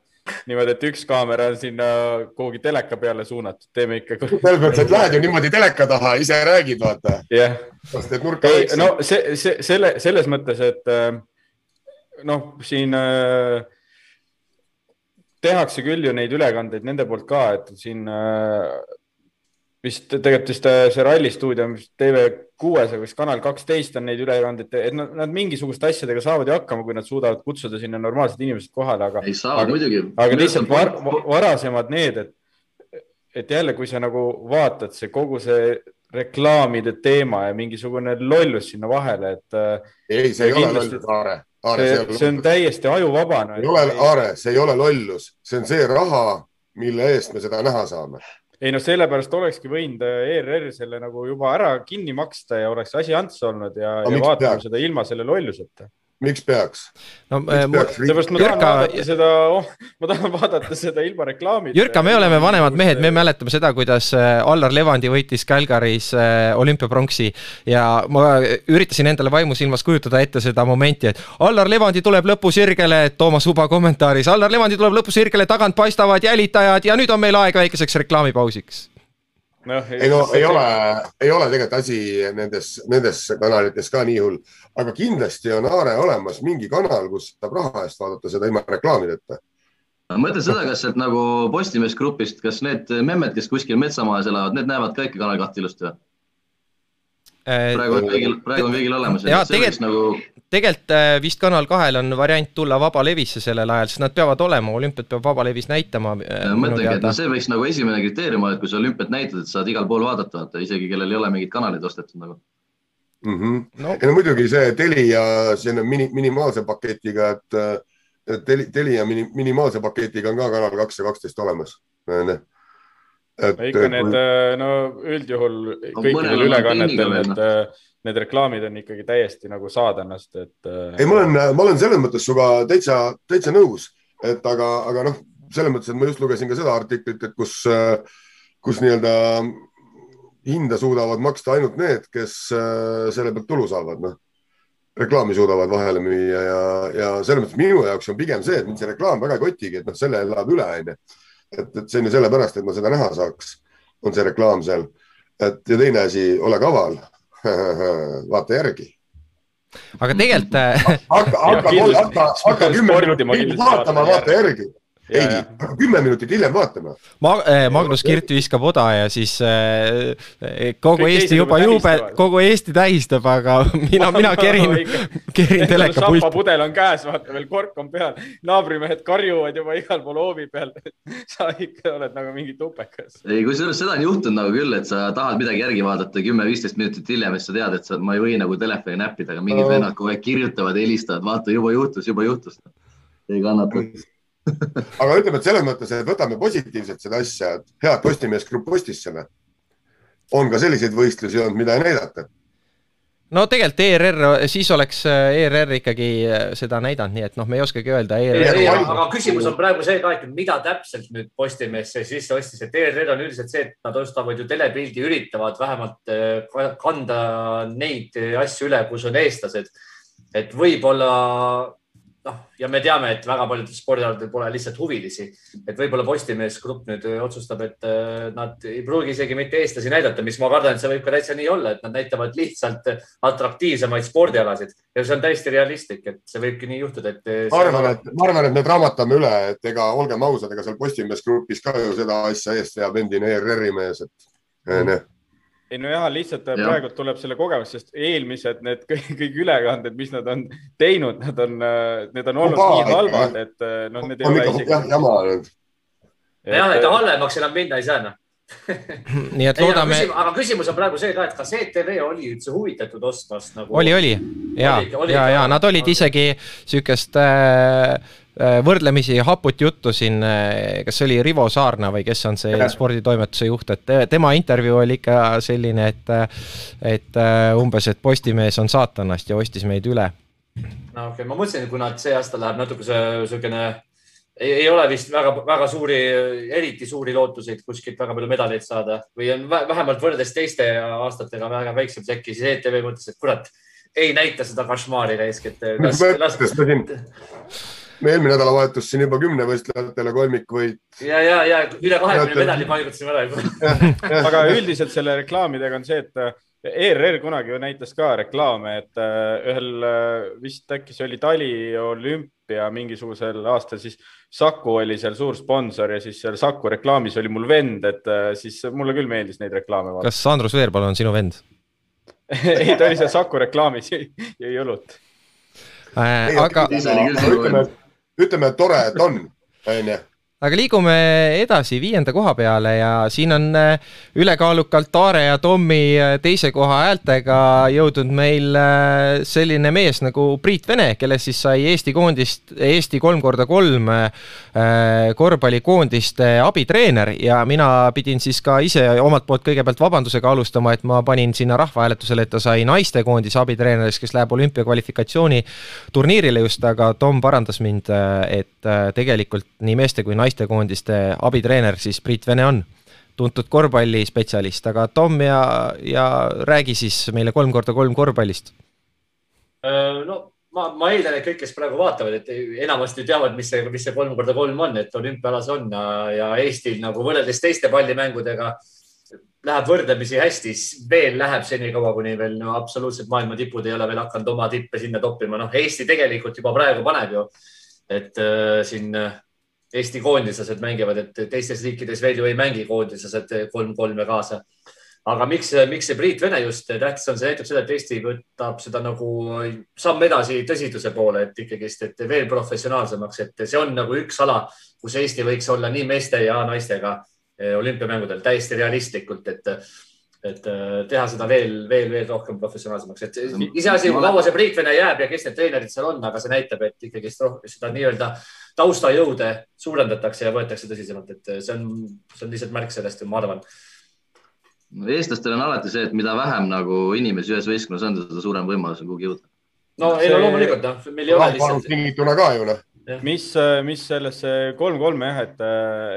niimoodi, et üks kaamera on sinna kuhugi teleka peale suunatud, teeme ikka. selles mõttes, et lähed ju niimoodi teleka taha, ise räägid, vaata. jah no see, see, selle, selles mõttes, et noh, siin äh, tehakse küll ju neid ülekandeid nende poolt ka, et siin äh, vist tegelikult vist äh, see Ralli stuudio, TV6-s või vist Kanal kaksteist on neid ülekandeid, et nad, nad mingisuguste asjadega saavad ju hakkama, kui nad suudavad kutsuda sinna normaalsed inimesed kohale, aga. ei saa muidugi. aga lihtsalt var, varasemad need, et, et jälle, kui sa nagu vaatad, see kogu see reklaamide teema ja mingisugune lollus sinna vahele, et. Äh, ei, see ei ole lollus, Aare. Aare, see, see on täiesti ajuvabane. ei ole, Aare, see ei ole lollus, see on see raha, mille eest me seda näha saame ei no sellepärast olekski võinud ERR selle nagu juba ära kinni maksta ja oleks asi ants olnud ja, ja vaatame seda ilma selle lolluseta miks peaks? no äh, seepärast ma tahan Jürka... vaadata seda oh,, ma tahan vaadata seda ilma reklaamita. Jürka, me oleme vanemad mehed, me mäletame seda, kuidas äh, Allar Levandi võitis Calgary's äh, olümpiapronksi ja ma üritasin endale vaimusilmas kujutada ette seda momenti, et Allar Levandi tuleb lõpusirgele, Toomas Uba kommentaaris, Allar Levandi tuleb lõpusirgele, tagant paistavad jälitajad ja nüüd on meil aeg väikeseks reklaamipausiks no,. ei no ei ole, ei ole tegelikult asi nendes, nendes kanalites ka nii hull, aga kindlasti on Aare olemas mingi kanal, kus saab raha eest vaadata seda ilma reklaamideta ma mõtlen seda, kas sealt nagu Postimees grupist, kas need memmed, kes kuskil metsamajas elavad, need näevad ka ikka Kanal kahte ilusti või? Äh, praegu on kõigil, praegu on kõigil olemas. ja tegelikult nagu tegelikult äh, vist Kanal kahel on variant tulla vabalevisse sellel ajal, sest nad peavad olema, olümpiat peab vabalevis näitama. Äh, mõtlengi, et no see võiks nagu esimene kriteerium olla, et kui sa olümpiat näitad, et saad igal pool vaadata, vaata isegi kellel ei ole mingit kanalit ostetud nagu mm. -hmm. No. ja no muidugi see Telia selline mini, minimaalse paketiga, et Teli, Telia mini, minimaalse paketiga on ka Kanal kaks ja kaksteist olemas. Et, ikka need, no üldjuhul kõikidel ülekannetel need need reklaamid on ikkagi täiesti nagu saadanast, et. Äh, ei, ma olen, ma olen selles mõttes sinuga täitsa, täitsa nõus, et aga, aga noh, selles mõttes, et ma just lugesin ka seda artiklit, et kus, kus nii-öelda hinda suudavad maksta ainult need, kes äh, selle pealt tulu saavad, noh reklaami suudavad vahele müüa ja, ja selles mõttes minu jaoks on pigem see, et mind see reklaam väga ei kotigi, et noh, selle elab üle, onju. et, et see on ju sellepärast, et ma seda näha saaks, on see reklaam seal. et ja teine asi, ole kaval vaata järgi. aga tegelikult. hakka, hakka, hakka, hakka kümme minutit vaatama, vaata järgi ei, kümme minutit hiljem vaatame Ma,. Eh, Magnus Kirt viskab oda ja siis eh, eh kogu Kõik Eesti juba jube, kogu Eesti tähistab, aga mina, mina kerin kerin teleka pulti. pudel on käes, vaata veel kork on peal, naabrimehed karjuvad juba igal pool hoovi peal sa ikka oled nagu mingi tupekas. ei, kusjuures seda on juhtunud nagu küll, et sa tahad midagi järgi vaadata kümme-viisteist minutit hiljem ja siis sa tead, et sa, ma ei või nagu telefoni näppida, aga mingid vennad kogu aeg kirjutavad, helistavad, vaata juba juhtus, juba juhtus. ei kannata aga ütleme, et selles mõttes, et võtame positiivselt seda asja, et head Postimees Grupp ostis selle. on ka selliseid võistlusi olnud, mida ei näidata no tegelikult ERR, siis oleks ERR ikkagi seda näidanud, nii et noh, me ei oskagi öelda e. aga küsimus on praegu see ka, et mida täpselt nüüd Postimees sisse ostis, et ERR on üldiselt see, et nad ostavad ju telepildi, üritavad vähemalt äh, kanda neid asju üle, kus on eestlased. et võib-olla noh, ja me teame, et väga paljudel spordialadel pole lihtsalt huvilisi, et võib-olla Postimees Grupp nüüd otsustab, et äh, nad ei pruugi isegi mitte eestlasi näidata, mis ma kardan, et see võib ka täitsa nii olla, et nad näitavad lihtsalt atraktiivsemaid spordialasid. Ja see on täiesti realistlik, et see võibki nii juhtuda, et. ma arvan, et ma arvan, et me draamatame üle, et ega olgem ausad, ega seal Postimees Grupis ka ju seda asja eest veab endine ERR-i mees, et mm ei no jah, lihtsalt ja. praegu tuleb selle kogemus, sest eelmised need kõik, kõik ülekanded, mis nad on teinud, nad on, need on olnud Oba, nii halvad, et noh, need ei ole isegi. jah, jama olnud. jah, et halvemaks enam minna ei saa noh nii et loodame. aga küsimus on praegu see ka, et kas ETV oli üldse huvitatud ostmast nagu? oli, oli ja, ja, ja nad olid isegi sihukest äh, Äh, võrdlemisi haput juttu siin, äh, kas see oli Rivo Saarna või kes on see ja. sporditoimetuse juht, et tema intervjuu oli ikka selline, et, et äh, umbes, et Postimees on saatanast ja ostis meid üle. no okei okay., ma mõtlesin, et kuna see aasta läheb natuke see niisugune ei, ei ole vist väga, väga suuri, eriti suuri lootuseid kuskilt väga palju medaleid saada või on vähemalt võrreldes teiste aastatega väga väiksem sekki, siis ETV mõtles, et kurat, ei näita seda košmaari raisk, et las, las me eelmine nädalavahetus siin juba kümnevõistlejatele kolmikvõit. ja, ja, ja üle kahekümne medali paigutasime ära juba. aga üldiselt selle reklaamidega on see, et ERR kunagi ju näitas ka reklaame, et äh, ühel äh, vist äkki see oli Tali olümpia mingisugusel aastal, siis Saku oli seal suur sponsor ja siis seal Saku reklaamis oli mul vend, et äh, siis mulle küll meeldis neid reklaame vaadata. kas Andrus Veerpalu on sinu vend ei, ta oli seal Saku reklaamis, jõi õlut äh,. aga. Ütleme, ütleme, et tore, et on, onju aga liigume edasi viienda koha peale ja siin on äh, ülekaalukalt Aare ja Tommi äh, teise koha häältega jõudnud meil äh, selline mees nagu Priit Vene, kellest siis sai Eesti koondist, Eesti kolm korda kolm korvpallikoondiste abitreener. Ja mina pidin siis ka ise omalt poolt kõigepealt vabandusega alustama, et ma panin sinna rahvahääletusele, et ta sai naistekoondise abitreeneriks, kes läheb olümpiakvalifikatsiooni turniirile just, aga Tom parandas mind, et tegelikult nii meeste kui naiste naistekoondiste abitreener siis Priit Vene on tuntud korvpallispetsialist, aga Tom ja, ja räägi siis meile kolm korda kolm korvpallist. no ma, ma eeldan, et kõik, kes praegu vaatavad, et enamasti teavad, mis see, mis see kolm korda kolm on, et olümpialas on ja, Eestil nagu võrreldes teiste pallimängudega läheb võrdlemisi hästi, veel läheb senikaua, kuni veel no, absoluutselt maailma tipud ei ole veel hakanud oma tippe sinna toppima. noh, Eesti tegelikult juba praegu paneb ju, et äh, siin Eesti koondislased mängivad, et teistes riikides veel ju ei mängi koondislased kolm-kolme kaasa. aga miks, miks see Priit Vene just tähtis on, see näitab seda, et Eesti võtab seda nagu samm edasi tõsiduse poole, et ikkagist, et veel professionaalsemaks, et see on nagu üks ala, kus Eesti võiks olla nii meeste ja naistega eh, olümpiamängudel täiesti realistlikult, et et teha seda veel, veel, veel rohkem professionaalsemaks, et iseasi, kui kaua see Priit Vene jääb ja kes need treenerid seal on, aga see näitab, et ikkagist seda nii-öelda taustajõude suurendatakse ja võetakse tõsisemalt, et see on, see on lihtsalt märk sellest, ma arvan. eestlastel on alati see, et mida vähem nagu inimesi ühes võistkonnas on, seda suurem võimalus on kuhugi jõuda. no ei no loomulikult noh, meil ei ole lihtsalt. tingituna ka ju noh mis, mis sellesse kolm-kolme jah, et,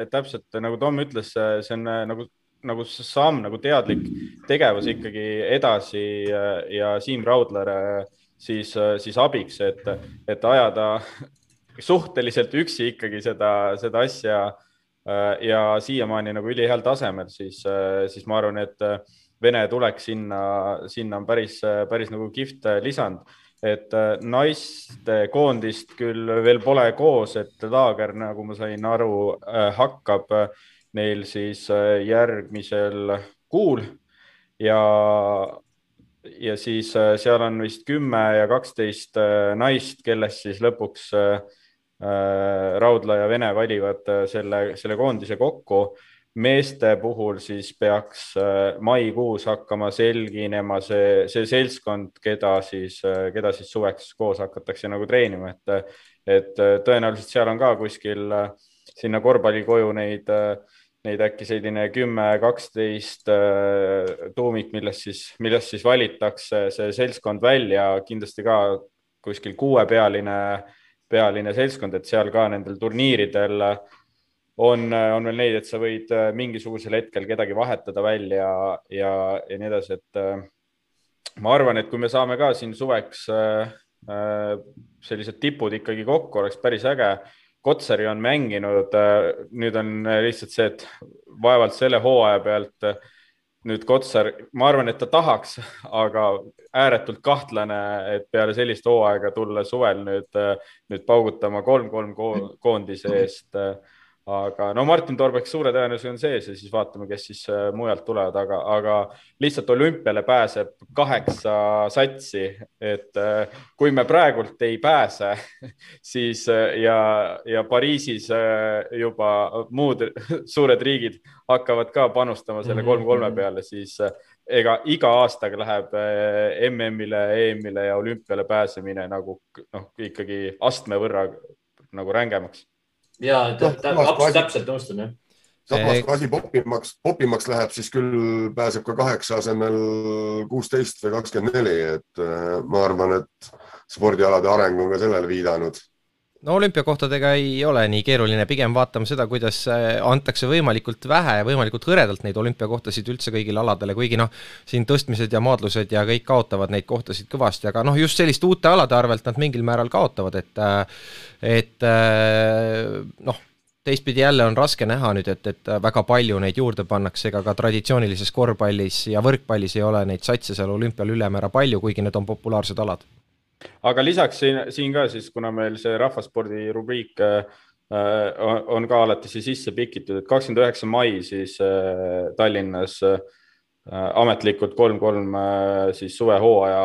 et täpselt nagu Tom ütles, see on nagu, nagu samm, nagu teadlik tegevus ikkagi edasi ja Siim Raudler siis, siis abiks, et, et ajada suhteliselt üksi ikkagi seda, seda asja äh, ja siiamaani nagu üliheal tasemel, siis, äh, siis ma arvan, et äh, Vene tuleks sinna, sinna on päris, päris nagu kihvt lisand. Et naistekoondist küll veel pole koos, et laager, nagu ma sain aru, hakkab neil siis järgmisel kuul. Ja, ja siis seal on vist kümme ja kaksteist naist, kellest siis lõpuks Äh, Raudla ja Vene valivad äh, selle, selle koondise kokku. meeste puhul siis peaks äh, maikuus hakkama selginema see, see seltskond, keda siis, keda siis suveks koos hakatakse nagu treenima, et, et tõenäoliselt seal on ka kuskil sinna korvpallikoju neid neid äkki selline kümme, kaksteist tuumik, millest siis, millest siis valitakse see seltskond välja, kindlasti ka kuskil kuuepealine äh, pealine seltskond, et seal ka nendel turniiridel on, on veel neid, et sa võid äh, mingisugusel hetkel kedagi vahetada välja ja, ja nii edasi, et äh, ma arvan, et kui me saame ka siin suveks äh, sellised tipud ikkagi kokku, oleks päris äge. Kotsari on mänginud, nüüd on lihtsalt see, et vaevalt selle hooaja pealt nüüd Kotsar, ma arvan, et ta tahaks, aga ääretult kahtlane, et peale sellist hooaega tulla suvel nüüd, nüüd paugutama kolm-kolm koondise eest aga no Martin Torbek suure tõenäosusega on sees ja siis vaatame, kes siis äh, mujalt tulevad, aga, aga lihtsalt olümpiale pääseb kaheksa satsi, et äh, kui me praegult ei pääse, siis äh, ja, ja Pariisis juba muud suured riigid hakkavad ka panustama selle kolm-kolme mhm. peale, siis ega iga aastaga läheb MM-ile, EM-ile ja olümpiale pääsemine nagu noh, ikkagi astme võrra nagu rängemaks ja no, täpselt nõustun jah. samas kui asi popimaks, popimaks läheb, siis küll pääseb ka kaheksa asemel kuusteist või kakskümmend neli, et äh, ma arvan, et spordialade areng on ka sellele viidanud no olümpiakohtadega ei ole nii keeruline, pigem vaatame seda, kuidas äh, antakse võimalikult vähe ja võimalikult hõredalt neid olümpiakohtasid üldse kõigile aladele, kuigi noh, siin tõstmised ja maadlused ja kõik kaotavad neid kohtasid kõvasti, aga noh, just selliste uute alade arvelt nad mingil määral kaotavad, et äh, et äh, noh, teistpidi jälle on raske näha nüüd, et, et väga palju neid juurde pannakse, ega ka traditsioonilises korvpallis ja võrkpallis ei ole neid satse seal olümpial ülemäära palju, kuigi need on populaarsed alad aga lisaks siin, siin ka siis, kuna meil see rahvaspordi rubriik äh, on, on ka alati siia sisse pikitud, et kakskümmend üheksa mai siis äh, Tallinnas äh, ametlikult kolm-kolm äh, siis suvehooaja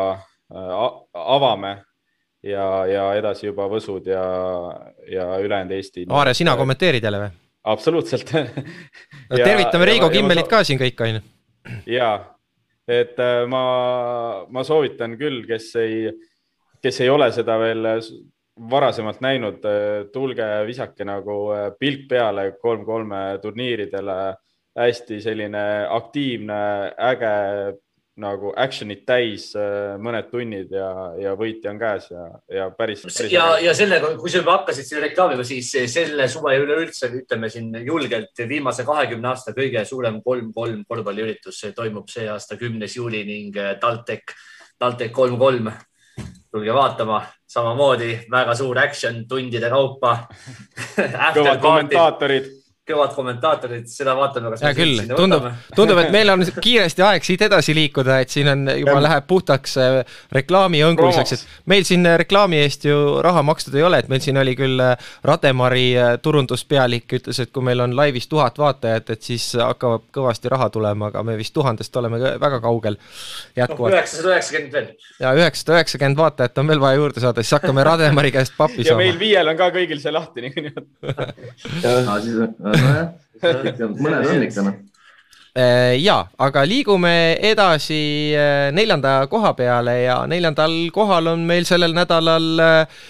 avame ja, ja edasi juba Võsud ja, ja ülejäänud Eesti. Aare, sina kommenteerid jälle või? absoluutselt no, tervitame Reigo Kimmelit ka siin kõik, on ju. ja, et ma, ma soovitan küll, kes ei kes ei ole seda veel varasemalt näinud, tulge visake nagu äh, pilk peale kolm-kolme turniiridele. hästi selline aktiivne, äge nagu action'it täis äh, mõned tunnid ja, ja võitja on käes ja, ja päris, päris. ja, ja sellega, kui sa juba hakkasid selle reklaamiga, siis selle suve üleüldse ütleme siin julgelt viimase kahekümne aasta kõige suurem kolm-kolm korvpalliüritus toimub see aasta, kümnes juuli ning äh, TalTech, TalTech kolm-kolm tulge vaatama, samamoodi väga suur action tundide kaupa. Kõvad kommentaatorid kõvad kommentaatorid, seda vaatame, kas. hea küll, tundub, tundub, et meil on kiiresti aeg siit edasi liikuda, et siin on juba ja. läheb puhtaks äh, reklaamihõnguliseks, et meil siin äh, reklaami eest ju raha makstud ei ole, et meil siin oli küll äh, Rademari turunduspealik ütles, et kui meil on laivis tuhat vaatajat, et siis hakkab kõvasti raha tulema, aga me vist tuhandest oleme väga kaugel jätkuvalt no,. üheksasada üheksakümmend veel. ja üheksasada üheksakümmend vaatajat on veel vaja juurde saada, siis hakkame Rademari käest pappi saama. ja meil viiel on ka kõigil see lahti niikuinii mõned on ikka noh äh, ja, aga liigume edasi äh, neljanda koha peale ja neljandal kohal on meil sellel nädalal äh,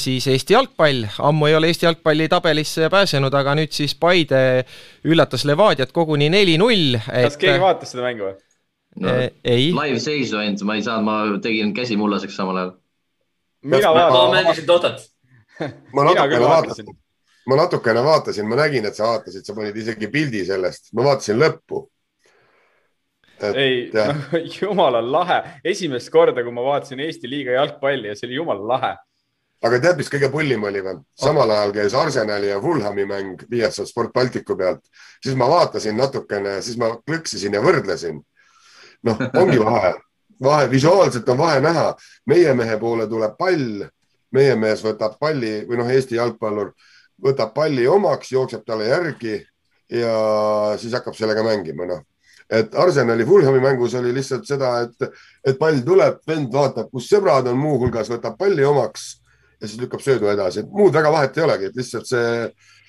siis Eesti jalgpall, ammu ei ole Eesti jalgpalli tabelisse pääsenud, aga nüüd siis Paide üllatas Levadiat koguni neli-null et.... kas keegi vaatas seda mängu või no,? ei. live seisu ainult, ma ei saanud, ma tegin käsi mullaseks samal ajal. mina vaatasin. ma mängisin Dotat. ma natukene vaatasin ma natukene vaatasin, ma nägin, et sa vaatasid, sa panid isegi pildi sellest, ma vaatasin lõppu. ei, no, jumala lahe, esimest korda, kui ma vaatasin Eesti liiga jalgpalli ja see oli jumala lahe. aga tead, mis kõige pullim oli või? samal ajal käis Arsenali ja Fulhami mäng Viasat Sport Balticu pealt, siis ma vaatasin natukene, siis ma klõksisin ja võrdlesin. noh, ongi vahe, vahe, visuaalselt on vahe näha. meie mehe poole tuleb pall, meie mees võtab palli või noh, Eesti jalgpallur võtab palli omaks, jookseb talle järgi ja siis hakkab sellega mängima, noh. et Arsenali Fulhami mängus oli lihtsalt seda, et, et pall tuleb, vend vaatab, kus sõbrad on, muuhulgas võtab palli omaks ja siis lükkab söödu edasi, muud väga vahet ei olegi, et lihtsalt see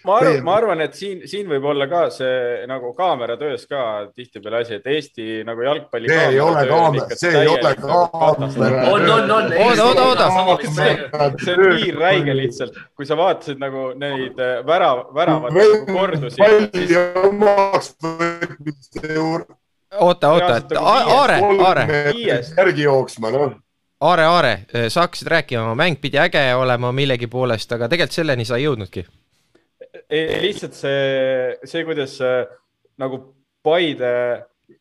ma arvan, ma arvan, et siin, siin võib olla ka see nagu kaamera töös ka tihtipeale asi, et Eesti nagu jalgpalli. see ei ole kaamera, see ei ole kaamera. on, on, on. oota, oota, oota. see on nii räige lihtsalt, kui sa vaatasid nagu neid äh, värav, väravate nagu kordusi. palli omaks võtmiste juurde. oota, oota, et nagu Aare, Aare. järgi jooksma, noh Aare, Aare, sa hakkasid rääkima, mäng pidi äge olema millegi poolest, aga tegelikult selleni sa ei jõudnudki lihtsalt see, see, kuidas nagu Paide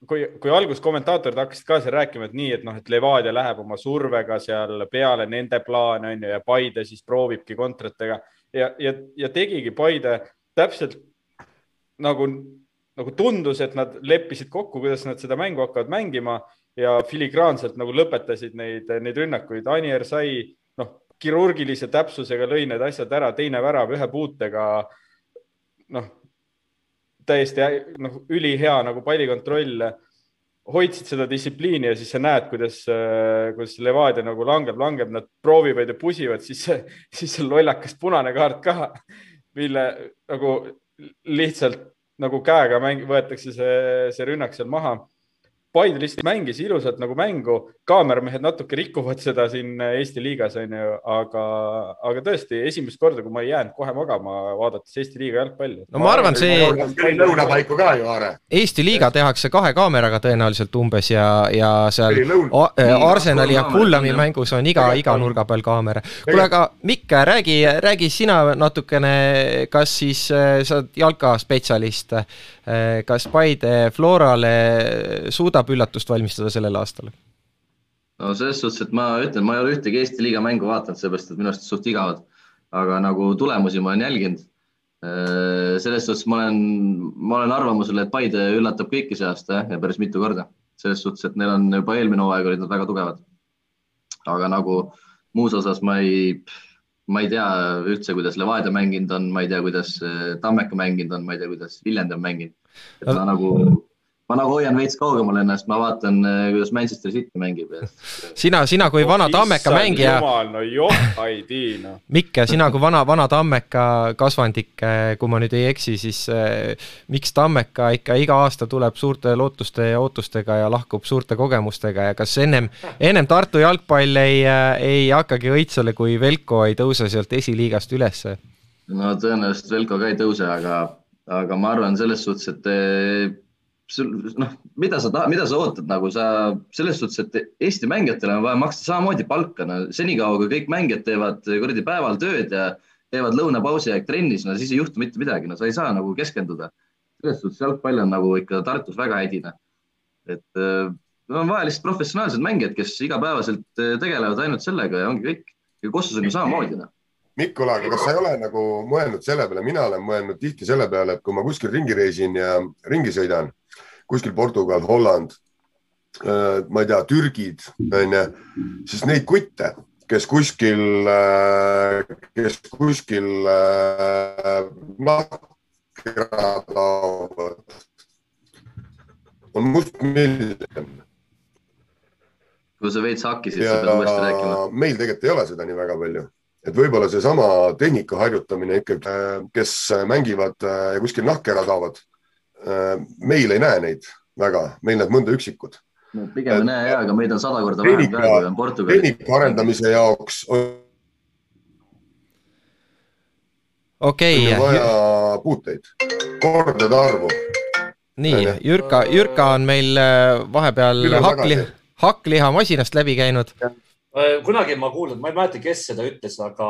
kui, kui alguses kommentaatorid hakkasid ka seal rääkima, et nii, et noh, et Levadia läheb oma survega seal peale nende plaane on ju ja Paide siis proovibki kontratega ja, ja, ja tegigi Paide täpselt nagu, nagu tundus, et nad leppisid kokku, kuidas nad seda mängu hakkavad mängima ja filigraanselt nagu lõpetasid neid, neid rünnakuid. Anier sai noh, kirurgilise täpsusega lõi need asjad ära, teine värav ühe puutega. Noh, täiesti noh, ülihea nagu pallikontroll, hoidsid seda distsipliini ja siis sa näed, kuidas, kuidas Levadia nagu langeb, langeb, nad proovivad ja pusivad, siis, siis see lollakas punane kaart ka, mille nagu lihtsalt nagu käega mäng, võetakse see, see rünnak seal maha Paide lihtsalt mängis ilusalt nagu mängu, kaameramehed natuke rikuvad seda siin Eesti liigas onju, aga, aga tõesti esimest korda, kui ma ei jäänud kohe magama, vaadates Eesti liiga jalgpalli. no ma arvan, see. lõunapaiku ka ju, Aare. Eesti liiga tehakse kahe kaameraga tõenäoliselt umbes ja, ja seal Arsenali ja Fulhami mängus on iga, iga nurga peal kaamera. kuule, aga Mikk, räägi, räägi sina natukene, kas siis äh, sa oled jalkaspetsialist, äh, kas Paide Florale suudab saab üllatust valmistada sellel aastal? no selles suhtes, et ma ütlen, ma ei ole ühtegi Eesti liiga mängu vaadanud, seepärast et minu arust suht igavad, aga nagu tulemusi ma olen jälginud. Äh, selles suhtes ma olen, ma olen arvamusel, et Paide üllatab kõiki see aasta ja päris mitu korda. selles suhtes, et neil on juba eelmine hooaeg olid nad väga tugevad. aga nagu muus osas ma ei, ma ei tea üldse, kuidas Levadia mänginud on, ma ei tea, kuidas äh, Tammeka mänginud on, ma ei tea, kuidas Viljandi on mänginud. et ma nagu ma nagu hoian veits kaugemal ennast, ma vaatan, äh, kuidas Manchester City mängib. sina, sina kui vana Tammeka mängija. no joh, ei tii noh. Mikk, sina kui vana, vana Tammeka kasvandik, äh, kui ma nüüd ei eksi, siis äh, miks Tammeka ikka iga aasta tuleb suurte lootuste ja ootustega ja lahkub suurte kogemustega ja kas ennem, ennem Tartu jalgpall ei, ei hakkagi õitsele, kui Velko ei tõuse sealt esiliigast ülesse? no tõenäoliselt Velko ka ei tõuse, aga, aga ma arvan selles suhtes, et noh, mida sa, mida sa ootad nagu sa selles suhtes, et Eesti mängijatele on vaja maksta samamoodi palka, no senikaua kui kõik mängijad teevad kuradi päeval tööd ja teevad lõunapausi aeg trennis, no siis ei juhtu mitte midagi, no sa ei saa nagu keskenduda. selles suhtes jalgpall on nagu ikka Tartus väga hädine. et äh, no, on vaja lihtsalt professionaalsed mängijad, kes igapäevaselt äh, tegelevad ainult sellega ja ongi kõik. ja Kossus on ju samamoodi noh Mikul, aga kas sa ei ole nagu mõelnud selle peale, mina olen mõelnud tihti selle peale, et kui ma kuskil ringi reisin ja ringi sõidan, kuskil Portugal, Holland, äh, ma ei tea, Türgid, onju, siis neid kutte, kes kuskil, äh, kes kuskil nahkera äh, taovad, on mustmiljon. kui sa veits hakkisid, sa pead uuesti rääkima. meil tegelikult ei ole seda nii väga palju et võib-olla seesama tehnika harjutamine ikkagi, kes mängivad ja kuskil nahkera taovad Äh, meil ei näe neid väga, meil näeb mõnda üksikut no,. pigem ei näe ja, aga meid on sada korda vähem ka, kui on Portugalis. tehnika arendamise jaoks on okei okay.. vaja puuteid, kordade arvu. nii, Jürka, Jürka on meil äh, vahepeal hakkliha, hakklihamasinast läbi käinud Äh, kunagi ma kuulnud, ma ei mäleta, kes seda ütles, aga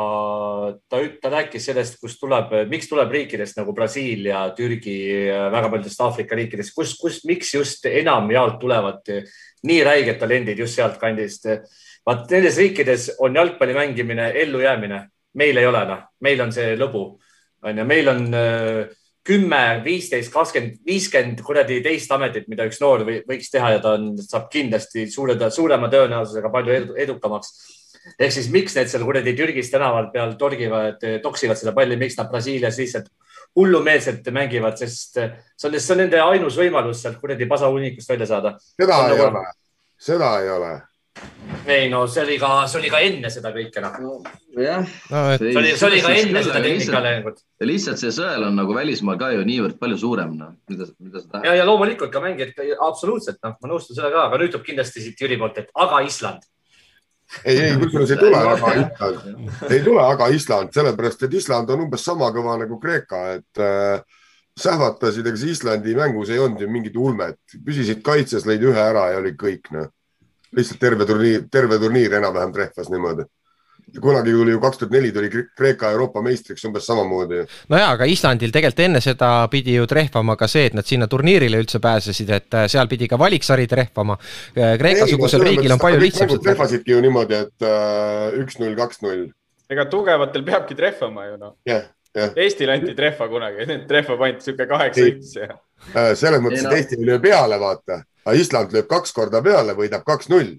ta, ta rääkis sellest, kust tuleb, miks tuleb riikidest nagu Brasiilia, Türgi, väga paljudest Aafrika riikidest, kus, kus, miks just enamjaolt tulevad nii räiged talendid just sealtkandist. vaat nendes riikides on jalgpalli mängimine ellujäämine, meil ei ole, noh, meil on see lõbu, on ju, meil on äh, kümme, viisteist, kakskümmend, viiskümmend kuradi teist ametit, mida üks noor võiks teha ja ta on, saab kindlasti suure, suurema tõenäosusega palju edu, edukamaks. ehk siis miks need seal kuradi Türgis tänaval peal torgivad, toksivad seda palli, miks nad Brasiilias lihtsalt hullumeelselt mängivad, sest see on, see on nende ainus võimalus sealt kuradi pasahunnikust välja saada. seda ei nagu... ole, seda ei ole ei no see oli ka, see oli ka enne seda kõike noh no,. jah no,. see oli, see oli ka enne seda tehnikaarengut. lihtsalt see sõel on nagu välismaal ka ju niivõrd palju suurem, noh, mida, mida sa tahad. ja, ja loomulikult ka mängijad, absoluutselt, noh, ma nõustun sellega, aga nüüd tuleb kindlasti siit Jüri poolt, et aga Island. ei, ei, kusjuures ei tule aga Island, ei tule aga Island, sellepärast et Island on umbes sama kõva nagu Kreeka, et äh, sähvatasid, ega see Islandi mängus ei olnud ju mingit ulmet, püsisid kaitses, lõid ühe ära ja oli kõik, noh lihtsalt terve turniir, terve turniir enam-vähem trehvas niimoodi. kunagi tuli ju kaks tuhat neli tuli Kreeka Euroopa meistriks umbes samamoodi. no jaa, aga Islandil tegelikult enne seda pidi ju trehvama ka see, et nad sinna turniirile üldse pääsesid, et äh, seal pidi ka valiksari trehvama. Äh, Kreeka-sugusel riigil on palju lihtsam. trehvasidki ju niimoodi, et üks-null, kaks-null. ega tugevatel peabki trehvama ju noh yeah,. Yeah. Eestil anti trehva kunagi, trehva pandi sihuke kaheksa-üks ja. selles mõttes, et Eesti ei löö peale, vaata, aga Island lööb kaks korda peale, võidab kaks-null.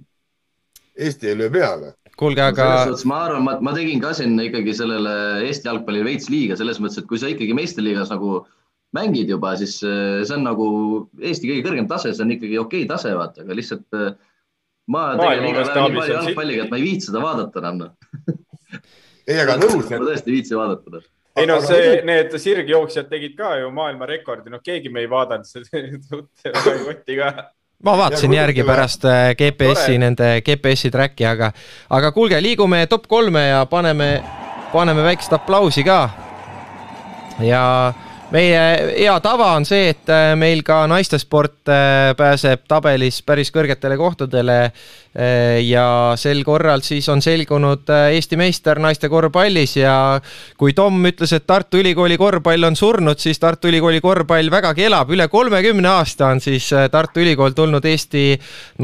Eesti ei löö peale kuulge, aga. ma arvan, ma, ma tegin ka siin ikkagi sellele Eesti jalgpallile veits liiga selles mõttes, et kui sa ikkagi meistriliigas nagu mängid juba, siis äh, see on nagu Eesti kõige kõrgem tase, see on ikkagi okei okay tase, vaata, aga lihtsalt äh, ma tegelen iga päev nii palju jalgpalliga, et ma ei viitsi seda vaadata enam ei, aga nõus. ma tõesti ei viitsi vaadata ei no see, need sirgjooksjad tegid ka ju maailmarekordi, noh, keegi me ei vaadanud seda kotti ka. Ma vaatasin järgi pärast äh, GPS-i, nende GPS-i track'i, aga, aga kuulge, liigume top kolme ja paneme, paneme väikest aplausi ka. ja meie hea tava on see, et äh, meil ka naistesport äh, pääseb tabelis päris kõrgetele kohtadele Äh, ja sel korral siis on selgunud Eesti meister naiste korvpallis ja kui Tom ütles, et Tartu Ülikooli korvpall on surnud, siis Tartu Ülikooli korvpall vägagi elab, üle kolmekümne aasta on siis Tartu Ülikool tulnud Eesti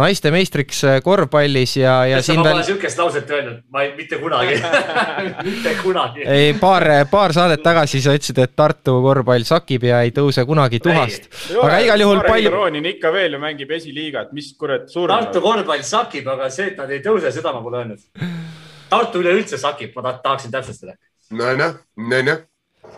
naiste meistriks korvpallis ja, ja siin veel. ma pole sihukest lauset öelnud, ma ei, mitte kunagi mitte kunagi. ei, paar, paar saadet tagasi sa ütlesid, et Tartu korvpall sakib ja ei tõuse kunagi tuhast. aga igal juhul palju. Roonin ikka veel ju mängib esiliigat, mis kurat surnud. Tartu korvpall sakib sakib, aga see, et nad ei tõuse, seda ma pole öelnud. Tartu üleüldse sakib, ma tahaksin täpsustada. no noh, no noh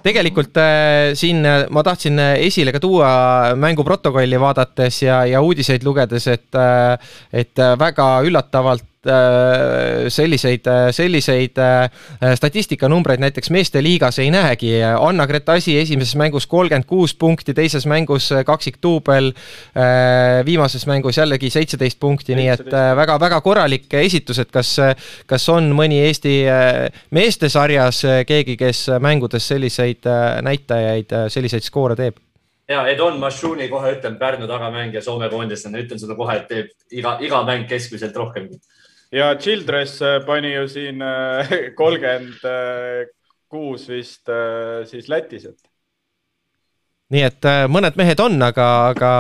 tegelikult äh, siin äh, ma tahtsin äh, esile ka tuua mängu protokolli vaadates ja, ja uudiseid lugedes, et, äh, et väga üllatavalt Äh, selliseid, äh, selliseid äh, statistikanumbreid näiteks meeste liigas ei näegi. Anna-Grete Asi esimeses mängus kolmkümmend kuus punkti, teises mängus kaksikduubel, viimases mängus jällegi seitseteist punkti, nii et väga-väga korralik esitus, et kas, kas on mõni Eesti meestesarjas keegi, kes mängudes selliseid näitajaid, selliseid skoore teeb? ja Edon Mašuni kohe ütlen, Pärnu tagamängija Soome koondislane, ütlen seda kohe, et teeb iga, iga mäng keskmiselt rohkem ja Childress äh, pani ju siin äh, kolmkümmend kuus vist äh, siis Lätis, et. nii et mõned mehed on, aga, aga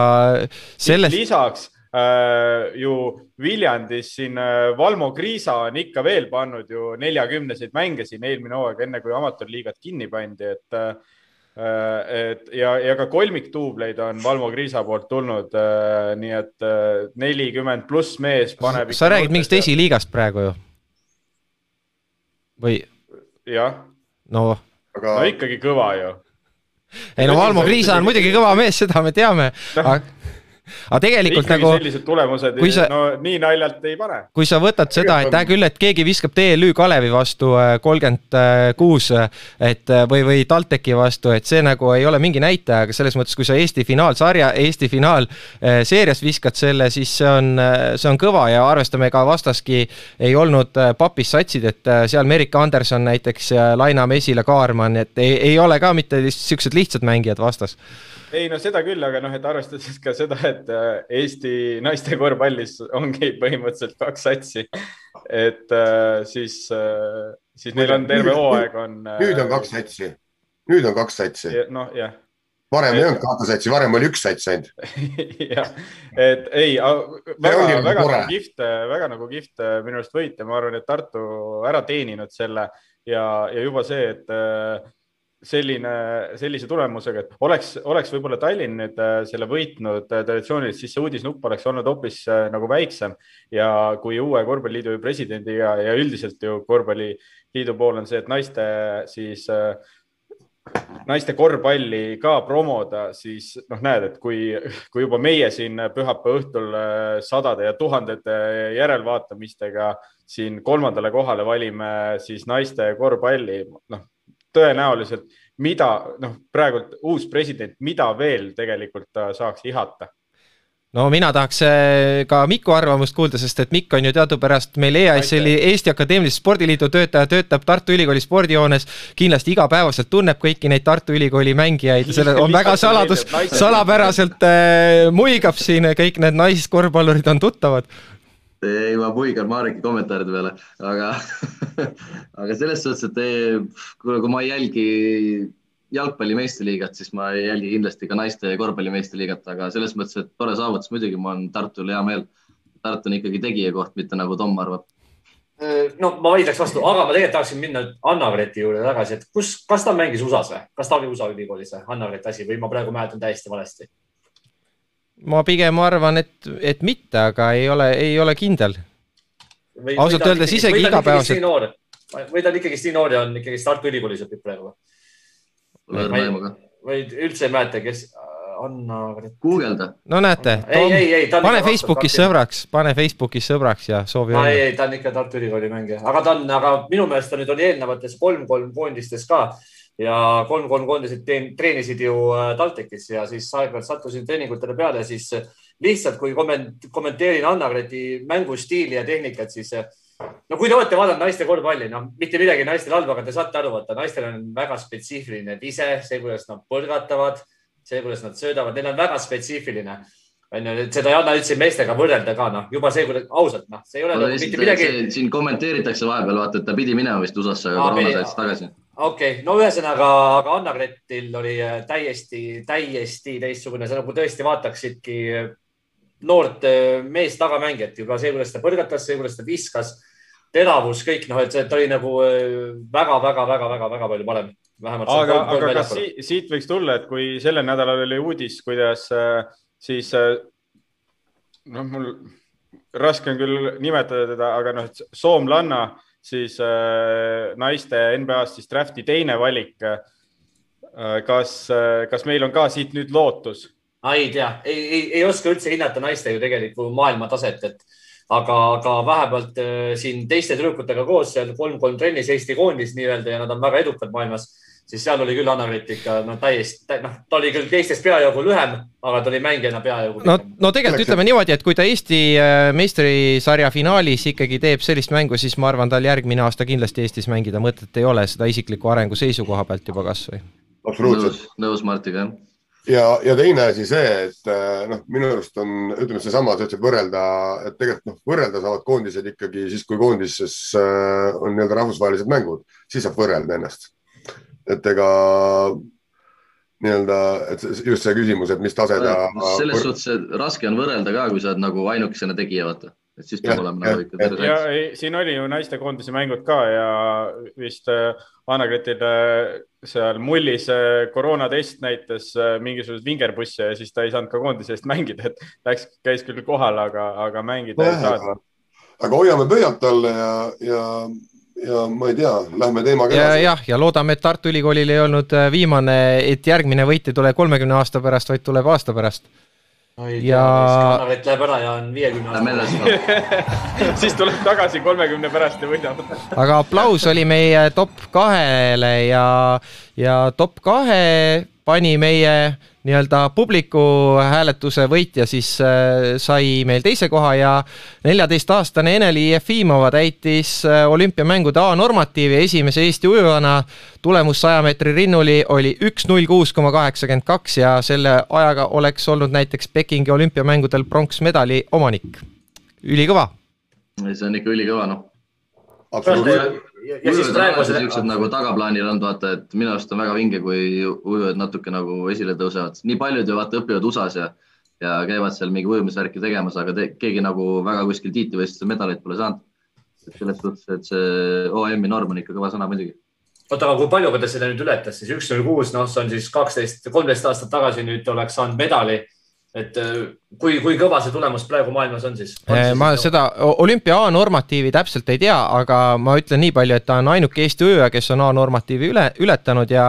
sellest. lisaks äh, ju Viljandis siin Valmo Kriisa on ikka veel pannud ju neljakümneseid mänge siin eelmine hooaeg, enne kui amatöörliigat kinni pandi, et äh, Äh, et ja, ja ka kolmikduubleid on Valmo Kriisa poolt tulnud, äh, nii et äh, nelikümmend pluss mees paneb. sa räägid mingist esiliigast praegu ju? või? jah. no aga.... no ikkagi kõva ju. ei no Valmo Kriisa on muidugi kõva mees, seda me teame no. aga aga tegelikult Ikkagi nagu. sellised tulemused, sa... no nii naljalt ei pane. kui sa võtad seda, et hea küll, et keegi viskab TLÜ Kalevi vastu äh, kolmkümmend kuus, et äh, või, või TalTechi vastu, et see nagu ei ole mingi näitaja, aga selles mõttes, kui sa Eesti finaalsarja, Eesti finaalseerias äh, viskad selle, siis see on, see on kõva ja arvestame ka vastaski ei olnud papis satsid, et seal Merike Anderson näiteks, Laina Mesila, Kaarman, et ei, ei ole ka mitte siuksed lihtsad mängijad vastas ei no seda küll, aga noh, et arvestades ka seda, et äh, Eesti naiste korvpallis ongi põhimõtteliselt kaks satsi, et äh, siis, äh, siis neil on terve hooaeg on. nüüd on kaks satsi, nüüd on kaks satsi. noh, jah varem ei olnud kahte satsi, varem oli üks sats ainult. jah, et ei, väga, väga nagu kihvt, väga nagu kihvt minu arust võit ja ma arvan, et Tartu ära teeninud selle ja, ja juba see, et selline, sellise tulemusega, et oleks, oleks võib-olla Tallinn nüüd äh, selle võitnud äh, traditsiooniliselt, siis see uudisnupp oleks olnud hoopis äh, nagu väiksem. Ja kui uue korvpalliliidu presidendiga ja üldiselt ju korvpalliliidu pool on see, et naiste siis naiste korvpalli ka promoda, siis noh, näed, et kui, kui juba meie siin pühapäeva õhtul sadade ja tuhandete järelvaatamistega siin kolmandale kohale valime siis naiste korvpalli, noh tõenäoliselt, mida noh, praegult uus president, mida veel tegelikult saaks ihata no mina tahaks äh, ka Miku arvamust kuulda, sest et Mikk on ju teadupärast meil EAS-i Eesti Akadeemilise Spordiliidu töötaja, töötab Tartu Ülikooli spordihoones. kindlasti igapäevaselt tunneb kõiki neid Tartu Ülikooli mängijaid ja selle on väga saladus, salapäraselt äh, muigab siin, kõik need naiskorvpallurid on tuttavad ei, ma puigan Mareki kommentaaride peale, aga aga selles suhtes, et ei, kuule, kui ma ei jälgi jalgpalli meistriliigat, siis ma ei jälgi kindlasti ka naiste korvpalli meistriliigat, aga selles mõttes, et tore saavutus muidugi, mul on Tartul hea meel. Tartu on ikkagi tegija koht, mitte nagu Tom arvab no ma vaidleks vastu, aga ma tegelikult tahaksin minna Anna-Greti juurde tagasi, et kus, kas ta mängis USA-s või, kas ta oli USA ülikoolis või Anna-Greti asi või ma praegu mäletan täiesti valesti? Ma pigem arvan, et, et mitte, aga ei ole, ei ole kindel. ausalt öeldes isegi igapäevaselt. või ta on ikkagist nii noor ja on ikkagist Tartu Ülikoolis õpib praegu või? või üldse ei mäleta, kes Anna. guugelda. no näete, pane Facebookis sõbraks, pane Facebookis sõbraks ja soovi ei, ei, ta on ikka Tartu Ülikooli mängija, aga ta on, aga minu meelest ta nüüd oli eelnevates kolm-kolm koondistes ka ja kolm-kolm koondised treenisid ju äh, TalTechis ja siis aeg-ajalt sattusin treeningutele peale, siis äh, lihtsalt kui kommenteerin Anna-Greti mängustiili ja tehnikat, siis äh, no kui te olete vaadanud naiste korvpalli, no mitte midagi naistel halba, aga te saate aru, vaata naistel on väga spetsiifiline vise, see, kuidas nad põrgatavad, see, kuidas nad söödavad, neil on väga spetsiifiline onju, et seda ei anna üldse meestega võrrelda ka, noh, juba see, kuidas ausalt, noh, see ei ole no, nagu mitte midagi. siin kommenteeritakse vahepeal, vaata, et ta pidi minema vist USA-sse, aga koroona saatis tagasi. Okei okay., no ühesõnaga, aga Anna-Gretil oli äh, täiesti, täiesti teistsugune, sa nagu tõesti vaataksidki noort äh, meest tagamängijat juba see, kuidas ta põrgatas, see, kuidas ta viskas, teravus, kõik noh, et see, ta oli nagu väga-väga-väga-väga-väga äh, palju parem vähemalt. aga, aga kas siit, siit võiks tulla, et kui sellel nädalal oli uudis, kuidas äh, siis äh, noh, mul raske on küll nimetada teda, aga noh, soomlanna siis äh, naiste NBA-st siis drafti teine valik äh,. kas äh,, kas meil on ka siit nüüd lootus? ei tea, ei, ei, ei oska üldse hinnata naiste ju tegelikku maailmataset, et aga, aga vähemalt äh, siin teiste tüdrukutega koos seal kolm-kolm trennis Eesti koondis nii-öelda ja nad on väga edukad maailmas siis seal oli küll Anna-Grete ikka no täiesti, noh, ta oli küll teistest peajagu lühem, aga ta oli mängijana peajagu. no, no tegelikult ütleme niimoodi, et kui ta Eesti äh, meistrisarja finaalis ikkagi teeb sellist mängu, siis ma arvan, tal järgmine aasta kindlasti Eestis mängida mõtet ei ole, seda isikliku arengu seisukoha pealt juba kasvõi. absoluutselt. nõus Martiga, jah ja, ja teine asi see, et äh, noh, minu arust on, ütleme seesama, sa ütlesid võrrelda, et tegelikult noh, võrrelda saavad koondised ikkagi siis, kui koondises äh, on nii-öelda rahvusvahelised mängud, siis saab võrrelda ennast et ega nii-öelda, et just see küsimus, et mis tase ta. selles suhtes raske on võrrelda ka, kui sa oled nagu ainukesena tegija, vaata, et siis peab olema nagu ikka terve. ja ei, siin oli ju naistekoondise mängud ka ja vist äh, Anna-Gretil äh, seal mullis äh, koroonatest näitas mingisuguseid vingerbusse ja siis ta ei saanud ka koondise eest mängida, et läks, käis küll kohal, aga, aga mängida no, ei saanud. aga hoiame pöialt all ja, ja ja ma ei tea, lähme teemaga edasi. jah, ja loodame, et Tartu Ülikoolil ei olnud äh, viimane, et järgmine võit ei tule kolmekümne aasta pärast, vaid tuleb aasta pärast. ja. Kannavet läheb ära ja on viiekümne aasta siis tuleb tagasi kolmekümne pärast ja võidab. aga aplaus oli meie top kahele ja, ja top kahe pani meie nii-öelda publiku hääletuse võitja siis äh, sai meil teise koha ja neljateistaastane Eneli Jefimova täitis äh, olümpiamängude A-normatiivi esimese Eesti ujujana. tulemus saja meetri rinnuli oli üks null kuus koma kaheksakümmend kaks ja selle ajaga oleks olnud näiteks Pekingi olümpiamängudel pronksmedali omanik. ülikõva. see on ikka ülikõva, noh. Absoluutselt ja, ja siis praegu see. niisugused nagu tagaplaanil on vaata, et minu arust on väga vinge, kui ujujad natuke nagu esile tõusevad, nii paljud ju vaata õpivad USA-s ja, ja käivad seal mingi ujumisvärki tegemas, aga te, keegi nagu väga kuskil tiitlivõistlustel medaleid pole saanud. et selles suhtes, et see OM-i norm on ikka kõva sõna muidugi oota, aga kui palju ta seda nüüd ületas siis üks null kuus, noh, see on siis kaksteist, kolmteist aastat tagasi nüüd oleks saanud medali et kui, kui kõva see tulemus praegu maailmas on siis? Äh, ma siis seda olümpia A-normatiivi täpselt ei tea, aga ma ütlen nii palju, et ta on ainuke Eesti ujuja, kes on A-normatiivi üle, ületanud ja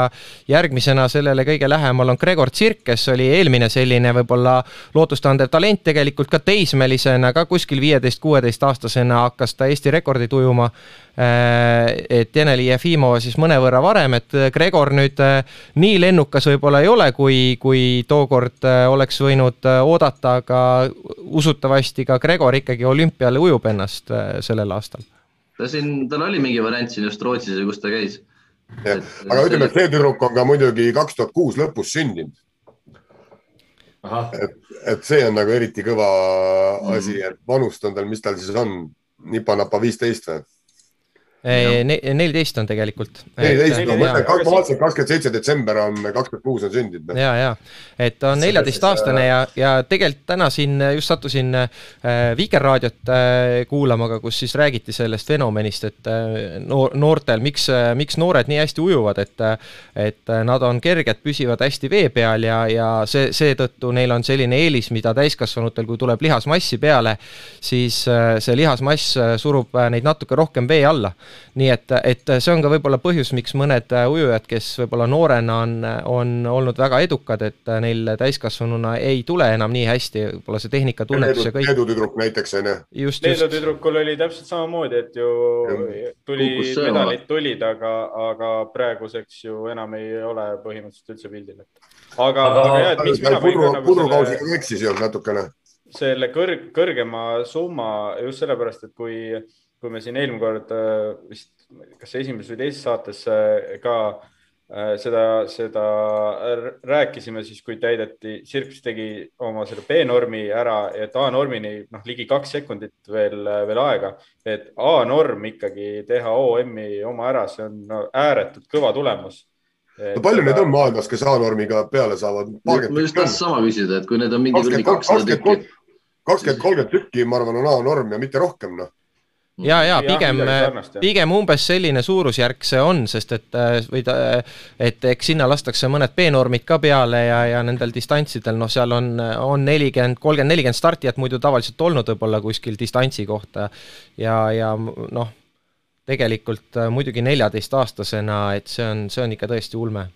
järgmisena sellele kõige lähemal on Gregor Tsirk, kes oli eelmine selline võib-olla lootustandev talent tegelikult ka teismelisena, ka kuskil viieteist-kuueteistaastasena hakkas ta Eesti rekordit ujuma Äh, et Eneli Jefimova siis mõnevõrra varem, et Gregor nüüd äh, nii lennukas võib-olla ei ole, kui, kui tookord äh, oleks võinud oodata, aga usutavasti ka Gregor ikkagi olümpiale ujub ennast sellel aastal. ta siin, tal oli mingi variant siin just Rootsis ja kus ta käis. aga ütleme, et see tüdruk on ka muidugi kaks tuhat kuus lõpus sündinud et, et see on nagu eriti kõva asi, et vanust on tal, mis tal siis on, nipa-napa viisteist või? Neliteist on tegelikult. neliteist, ma mõtlen, ma vaatasin, kakskümmend seitse detsember on, kakskümmend kuus on sündinud. ja, ja, et on neljateistaastane ja, ja tegelikult täna siin just sattusin äh, Vikerraadiot äh, kuulama, aga kus siis räägiti sellest fenomenist, et äh, noor, noortel, miks, miks noored nii hästi ujuvad, et et nad on kerged, püsivad hästi vee peal ja, ja see, seetõttu neil on selline eelis, mida täiskasvanutel, kui tuleb lihasmassi peale, siis see lihasmass surub neid natuke rohkem vee alla nii et, et see on ka võib-olla põhjus, miks mõned ujujad, kes võib-olla noorena on, on olnud väga edukad, et neil täiskasvanuna ei tule enam nii hästi, võib-olla see tehnikatunnetus ja kõik. Leedu tüdruk näiteks on ju. Leedu tüdrukul oli täpselt samamoodi, et ju ja. tuli, medalid tulid, aga, aga praeguseks ju enam ei ole põhimõtteliselt üldse pildil. aga, aga, aga jah, et miks mina võin ka nagu pudrukausiga selle... eksis ju natukene selle kõrg, kõrgema summa just sellepärast, et kui kui me siin eelmine kord äh, vist, kas esimeses või teises saates äh, ka äh, seda, seda rääkisime, siis kui täideti, Sirps tegi oma selle B-normi ära, et A-normini noh, ligi kaks sekundit veel, veel aega, et A-norm ikkagi teha OM-i oma ära, see on no, ääretult kõva tulemus no palju neid on maailmas, kes A-normiga peale saavad? ma just tahtsin sama küsida, et kui need on mingi kakskümmend, kolmkümmend tükki, ma arvan, on A-norm ja mitte rohkem, noh ja, ja pigem, pigem umbes selline suurusjärk see on, sest et äh, või ta, et eks sinna lastakse mõned B-normid ka peale ja, ja nendel distantsidel, noh, seal on, on nelikümmend, kolmkümmend, nelikümmend startijat muidu tavaliselt olnud võib-olla kuskil distantsi kohta. Ja, ja noh, tegelikult äh, muidugi neljateistaastasena, et see on, see on ikka tõesti ulme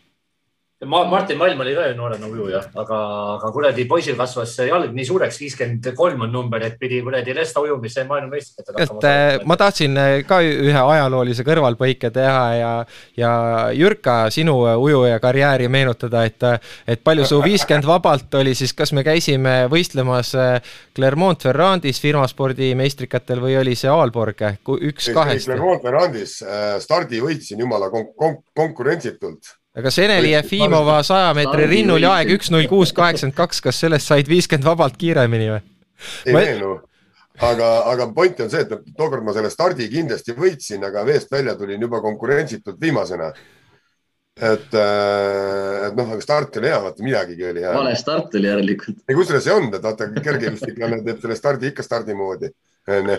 Ma, Martin Malm oli ka ju noorena ujuja, aga, aga kuradi poisil kasvas jalg nii suureks, viiskümmend kolm on number, et pidi kuradi resta ujumisse maailmameistrivõistlustel hakkama. et ma tahtsin äh, ka ühe ajaloolise kõrvalpõike teha ja, ja Jürka, sinu ujuja karjääri meenutada, et, et palju su viiskümmend vabalt oli siis, kas me käisime võistlemas äh, Clermont-Ferrandis firmaspordi meistrikatel või oli see Aalborg, üks kahest? Clermont-Ferrandis äh, stardi võitsin jumala kon kon konkurentsitult aga Seneli Jefimova saja meetri rinnuli aeg üks null kuus kaheksakümmend kaks, kas sellest said viiskümmend vabalt kiiremini või? ei ma... meenu, aga, aga point on see, et tookord ma selle stardi kindlasti võitsin, aga veest välja tulin juba konkurentsitult viimasena. et, äh, et noh, aga start oli hea, vaata midagigi oli hea. vale start oli järelikult. ei, kusjuures ei olnud, et vaata kergejõustiklane teeb selle stardi ikka stardi moodi, onju.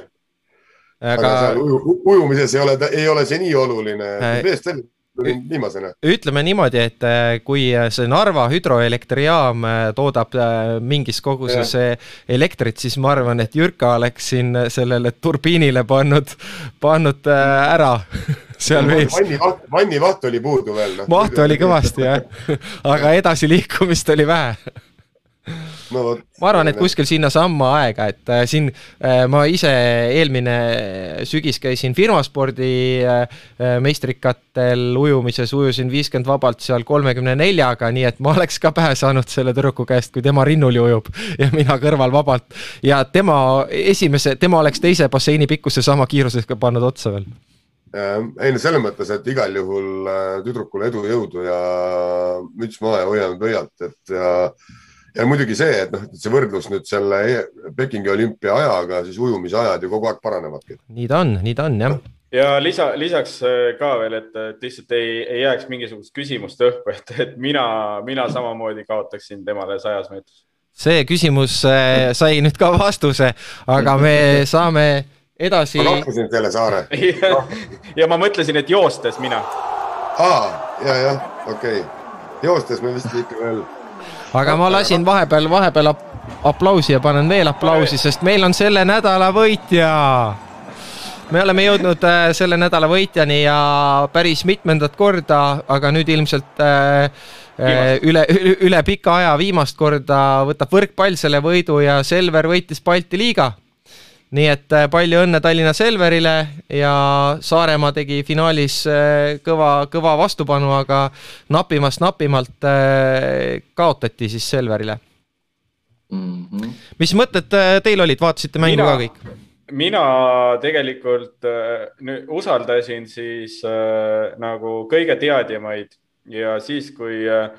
aga, aga seal uju, ujumises ei ole, ei ole see nii oluline, veest välja viimasena. ütleme niimoodi, et äh, kui äh, see Narva hüdroelektrijaam äh, toodab mingis koguses ja. elektrit, siis ma arvan, et Jürka oleks siin sellele turbiinile pannud, pannud ära seal vees. vannivaht, vannivaht oli puudu veel no.. mahtu oli kõvasti jah, aga edasiliikumist oli vähe no, võt, ma arvan, et kuskil sinnasamma aega, et äh, siin äh, ma ise eelmine sügis käisin firmaspordi äh, meistrikatel ujumises, ujusin viiskümmend vabalt seal kolmekümne neljaga, nii et ma oleks ka pähe saanud selle tüdruku käest, kui tema rinnuli ujub ja mina kõrval vabalt. ja tema esimese, tema oleks teise basseini pikkuse sama kiirusega pannud otsa veel ei no selles mõttes, et igal juhul tüdrukule edu, jõudu ja müts maha ja hoiame pöialt, et ja ja muidugi see, et noh, see võrdlus nüüd selle Pekingi olümpia ajaga, siis ujumisajad ju kogu aeg paranevadki. nii ta on, nii ta on jah ja lisa, lisaks äh, ka veel, et lihtsalt ei, ei jääks mingisugust küsimust õhku, et, et mina, mina samamoodi kaotaksin temale sajas meetris. see küsimus äh, sai nüüd ka vastuse, aga me saame edasi. ma lahkusin selle saare ja ma mõtlesin, et joostes mina. aa, ja, jah, okei okay., joostes me vist ikka veel aga ma lasin vahepeal, vahepeal ap aplausi ja panen veel aplausi, sest meil on selle nädala võitja. me oleme jõudnud äh, selle nädala võitjani ja päris mitmendat korda, aga nüüd ilmselt äh, äh üle, üle, üle pika aja viimast korda võtab võrkpall selle võidu ja Selver võitis Balti liiga nii et äh, palju õnne Tallinna Selverile ja Saaremaa tegi finaalis äh, kõva, kõva vastupanu, aga napimast napimalt äh, kaotati siis Selverile mm. -hmm. mis mõtted teil olid, vaatasite mängu mina, ka kõik? mina tegelikult äh, usaldasin siis äh, nagu kõige teadjamaid ja siis, kui äh,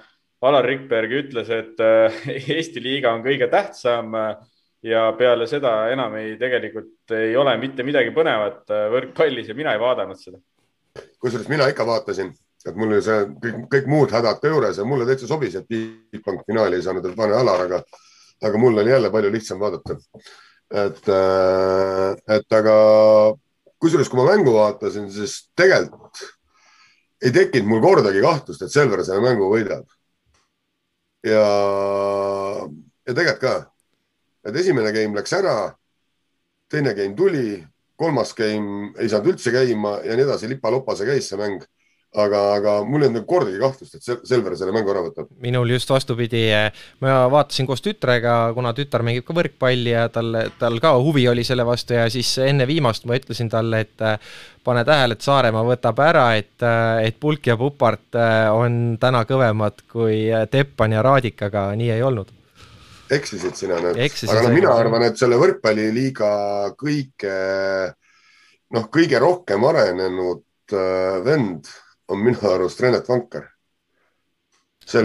Alar Rikberg ütles, et äh, Eesti liiga on kõige tähtsam ja peale seda enam ei, tegelikult ei ole mitte midagi põnevat võrkpallis ja mina ei vaadanud seda. kusjuures mina ikka vaatasin, et mul oli see kõik, kõik muud hädad ka juures ja mulle täitsa sobis, et Bigbank finaali ei saanud, et pane Alar, aga, aga mul oli jälle palju lihtsam vaadata. et, et aga kusjuures, kui ma mängu vaatasin, siis tegelikult ei tekkinud mul kordagi kahtlust, et Selver selle mängu võidab. ja, ja tegelikult ka, et esimene game läks ära, teine game tuli, kolmas game ei saanud üldse käima ja nii edasi, lipa-lopa see käis, see mäng. Aga, aga mul ei olnud nagu kordagi kahtlust, et Selver selle mängu ära võtab. minul just vastupidi, ma vaatasin koos tütrega, kuna tütar mängib ka võrkpalli ja tal, tal ka huvi oli selle vastu ja siis enne viimast ma ütlesin talle, et pane tähele, et Saaremaa võtab ära, et, et Pulk ja Pupart on täna kõvemad kui Teppan ja Raadik, aga nii ei olnud eksisid sina nüüd, aga no mina arvan, et selle võrkpalliliiga kõige, noh, kõige rohkem arenenud äh, vend on minu arust Renat Vankar.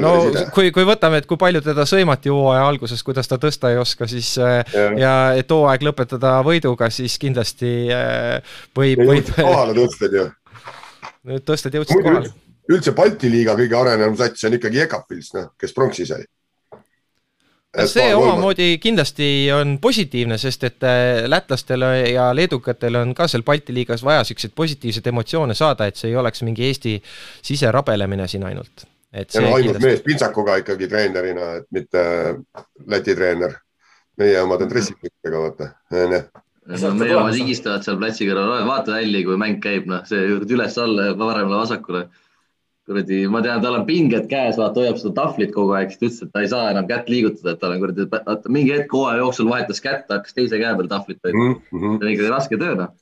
no kui, kui võtame, et kui palju teda sõimati hooaja alguses, kuidas ta tõsta ei oska, siis ja, ja et hooaeg lõpetada võiduga, siis kindlasti äh, võib, võib. kohale tõstsid ju. nüüd tõstjad jõudsid kohale. üldse Balti liiga kõige arenenum sats on ikkagi Jekapils, noh, kes pronksi sai see omamoodi kindlasti on positiivne, sest et äh, lätlastel ja leedukatel on ka seal Balti liigas vaja siukseid positiivseid emotsioone saada, et see ei oleks mingi Eesti siserabelemine siin ainult. ja no ainult kindlasti... mees pintsakuga ikkagi treenerina, et mitte Läti treener. meie omad on dressipintsaga, vaata, onju meie omad higistavad seal platsi kõrval, vaata välja, kui mäng käib, noh, see üles-alla, paremale-vasakule kuradi, ma tean, tal on pinged käes, vaata, hoiab seda tahvlit kogu aeg, siis ta ütles, et ta ei saa enam kätt liigutada, et tal on kuradi, vaata mingi hetk hooaja jooksul vahetas kätt, hakkas teise käe peal tahvlit hoidma mm. -hmm. see on ikkagi raske töö, noh.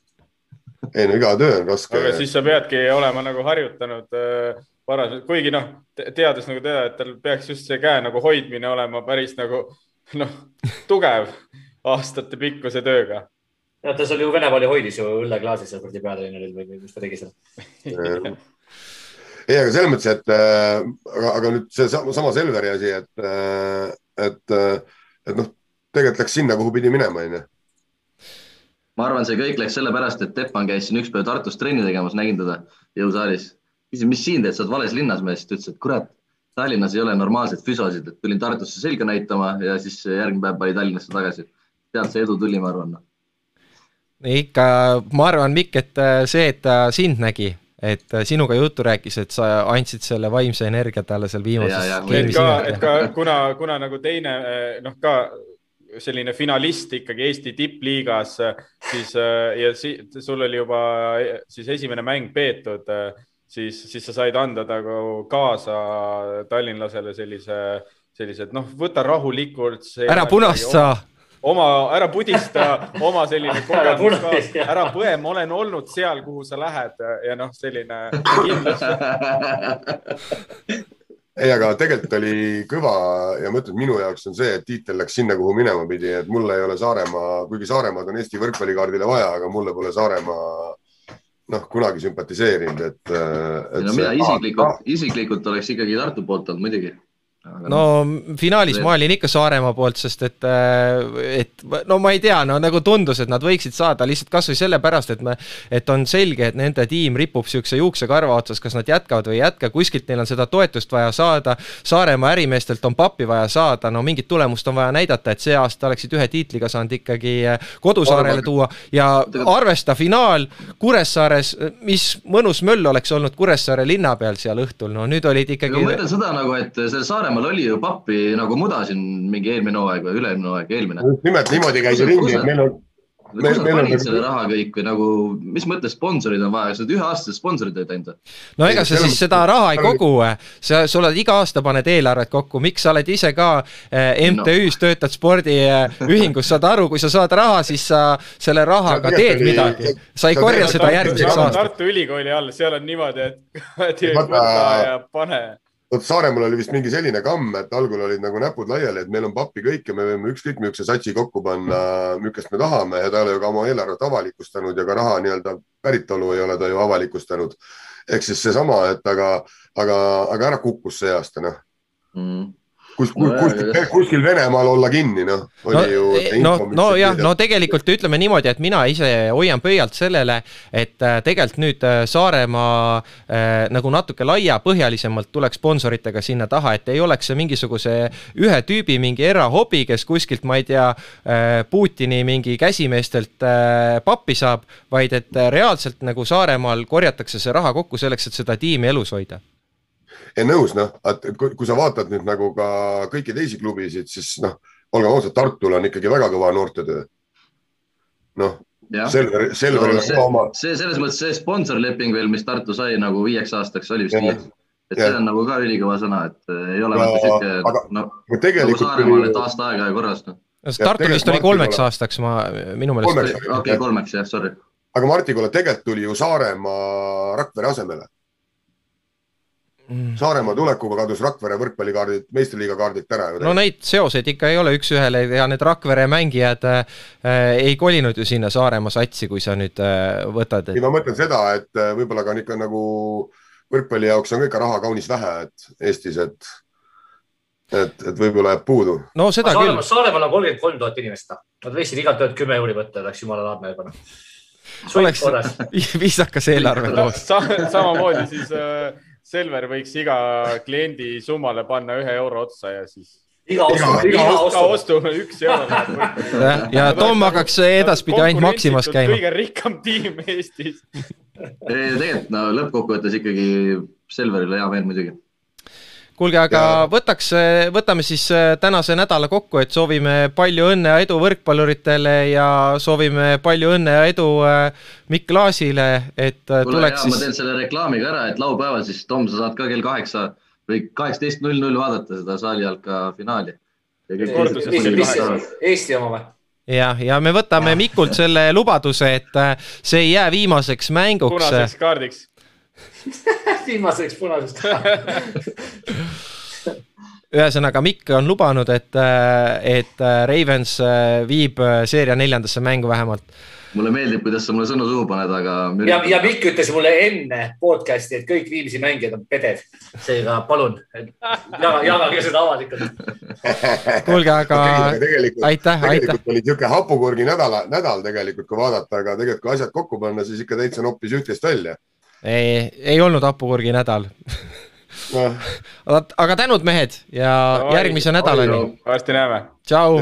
ei no iga töö on raske. aga siis sa peadki olema nagu harjutanud äh, varasemalt, kuigi noh, teades nagu teda, et tal peaks just see käe nagu hoidmine olema päris nagu noh, tugev aastate pikkuse tööga ja ta seal ju Venemaal ju hoidis ju õlleklaasi seal kuradi peatreeneril või mis ta tegi seal ei, aga selles mõttes, et äh, aga, aga nüüd see sama Selveri asi, et äh,, et äh,, et noh, tegelikult läks sinna, kuhu pidi minema, onju. ma arvan, see kõik läks sellepärast, et Teppan käis siin üks päev Tartus trenni tegemas, nägin teda jõusaalis. küsisin, mis siin teed, sa oled vales linnas mees, ta ütles, et kurat, Tallinnas ei ole normaalseid füsosid, et tulin Tartusse selga näitama ja siis järgmine päev pani Tallinnasse tagasi. sealt see edu tuli, ma arvan. ikka, ma arvan, Mikk, et äh, see, et ta sind nägi et äh, sinuga juttu rääkis, et sa andsid selle vaimse energia talle seal viimases. et ka, et ka kuna, kuna nagu teine äh, noh, ka selline finalist ikkagi Eesti tippliigas, siis äh, ja si, sul oli juba siis esimene mäng peetud, siis, siis sa said anda nagu kaasa tallinlasele sellise, sellised noh, võta rahulikult. ära punast saa oma, ära pudista oma selline kogemus ka, ära põe, ma olen olnud seal, kuhu sa lähed ja noh, selline kindlus. Ei, aga tegelikult oli kõva ja ma ütlen, minu jaoks on see, et tiitel läks sinna, kuhu minema pidi, et mulle ei ole Saaremaa, kuigi Saaremaad on Eesti võrkpallikaardile vaja, aga mulle pole Saaremaa noh, kunagi sümpatiseerinud, et, et. no mina isiklikult, isiklikult oleks ikkagi Tartu poolt olnud muidugi no finaalis ma olin ikka Saaremaa poolt, sest et, äh, et no ma ei tea, no nagu tundus, et nad võiksid saada lihtsalt kasvõi sellepärast, et me, et on selge, et nende tiim ripub niisuguse juuksekarva otsas, kas nad jätkavad või ei jätka, kuskilt neil on seda toetust vaja saada. Saaremaa ärimeestelt on pappi vaja saada, no mingit tulemust on vaja näidata, et see aasta oleksid ühe tiitliga saanud ikkagi äh, kodusaarele tuua ja arvesta finaal Kuressaares, mis mõnus möll oleks olnud Kuressaare linna peal seal õhtul, no nüüd olid ikkagi. ma mõtlen seda nagu, et selle Saaremaa Saaremaal oli ju pappi nagu muda siin mingi eelmine hooaeg või üle-eelmine hooaeg, eelmine. nimelt niimoodi käis ju ringi, et meil on kus nad panid selle raha kõik või nagu, mis mõttes sponsorid on vaja, sa oled üheaastased sponsorid olid ainult või? no ega sa siis seda raha ei kogu, sa, sa oled iga aasta paned eelarvet kokku, miks sa oled ise ka eh, MTÜ-s no. töötad spordiühingus, saad aru, kui sa saad raha, siis sa selle rahaga teed midagi, sa ei korja seda järgmiseks aastaks. Tartu Ülikooli all, seal on niimoodi, et võta ja pane vot Saaremaal oli vist mingi selline kamm, et algul olid nagu näpud laiali, et meil on pappi kõik ja me võime ükskõik millise satsi kokku panna, millist me tahame ja ta ei ole ju ka oma eelarvet avalikustanud ja ka raha nii-öelda päritolu ei ole ta ju avalikustanud. ehk siis seesama, et aga, aga, aga ära kukkus see aasta, noh. mm kus, kuskil, kuskil Venemaal olla kinni, noh. no, e, no, no jah, no tegelikult ütleme niimoodi, et mina ise hoian pöialt sellele, et äh, tegelikult nüüd äh, Saaremaa äh, nagu natuke laiapõhjalisemalt tuleks sponsoritega sinna taha, et ei oleks see mingisuguse ühe tüübi mingi erahobi, kes kuskilt, ma ei tea äh,, Putini mingi käsimeestelt äh, pappi saab, vaid et äh, reaalselt nagu Saaremaal korjatakse see raha kokku selleks, et seda tiimi elus hoida ei nõus, noh, et kui, kui sa vaatad nüüd nagu ka kõiki teisi klubisid, siis noh, olgem ausad, Tartul on ikkagi väga kõva noortetöö. noh, Selver, Selveril on ka oma. see selles mõttes see sponsorleping veel, mis Tartu sai nagu viieks aastaks, oli vist viieks. et ja. see on nagu ka ülikõva sõna, et ei ole vaata sihuke, noh, nagu Saaremaal, et aasta aega ja korras noh. Tartul vist oli kolmeks aastaks, ma minu meelest. okei kolmeks jah, sorry. aga Marti, kuule, tegelikult tuli ju Saaremaa Rakvere asemele mm.. Saaremaa tulekuga kadus Rakvere võrkpallikaardid, meistriliiga kaardilt ära. no neid seoseid ikka ei ole üks-ühele ja need Rakvere mängijad äh, ei kolinud ju sinna Saaremaa satsi, kui sa nüüd äh, võtad. ei, ma mõtlen seda, et äh, võib-olla ka ikka nagu võrkpalli jaoks on ka ikka raha kaunis vähe, et Eestis, et et, et võib-olla jääb puudu. no seda Saaremaal, küll. Saaremaal on kolmkümmend kolm tuhat inimest, noh. nad võtsid igalt ühelt kümme euri võtta, oleks jumala laadne juba noh. oleks viisakas eelarve koos Sa. samamoodi siis äh, Selver võiks iga kliendi summale panna ühe euro otsa ja siis iga ostu, iga ostu, ostu üks euro ja, ja Tom hakkaks edaspidi ainult Maximas käima. kõige rikkam tiim Eestis. tegelikult no lõppkokkuvõttes ikkagi Selverile hea meel muidugi kuulge, aga ja... võtaks, võtame siis äh, tänase nädala kokku, et soovime palju õnne ja edu võrkpalluritele ja soovime palju õnne ja edu äh, Mikk Klaasile, et äh, Kuule, tuleks hea, siis. ma teen selle reklaami ka ära, et laupäeval siis Tom, sa saad ka kell kaheksa või kaheksateist null null vaadata seda saali jalka finaali. Eesti oma või? jah, ja me võtame Mikult selle lubaduse, et see ei jää viimaseks mänguks. punaseks kaardiks viimaseks punasest ühesõnaga, Mikk on lubanud, et, et Ravens viib seeria neljandasse mängu vähemalt mulle meeldib, kuidas sa mulle sõnu suhu paned, aga. ja, ja Mikk ütles mulle enne podcast'i, et kõik Viimsi mängijad on peded. seega palun, jaga, jagage seda avalikult. kuulge, aga tegelikult, aitäh, tegelikult aitäh. oli niisugune hapukurgi nädala, nädal tegelikult, kui vaadata, aga tegelikult kui asjad kokku panna, siis ikka täitsa noppis üht-teist välja ei, ei olnud hapukurgi nädal no.. aga tänud, mehed ja no, järgmise nädalani. varsti näeme. tšau.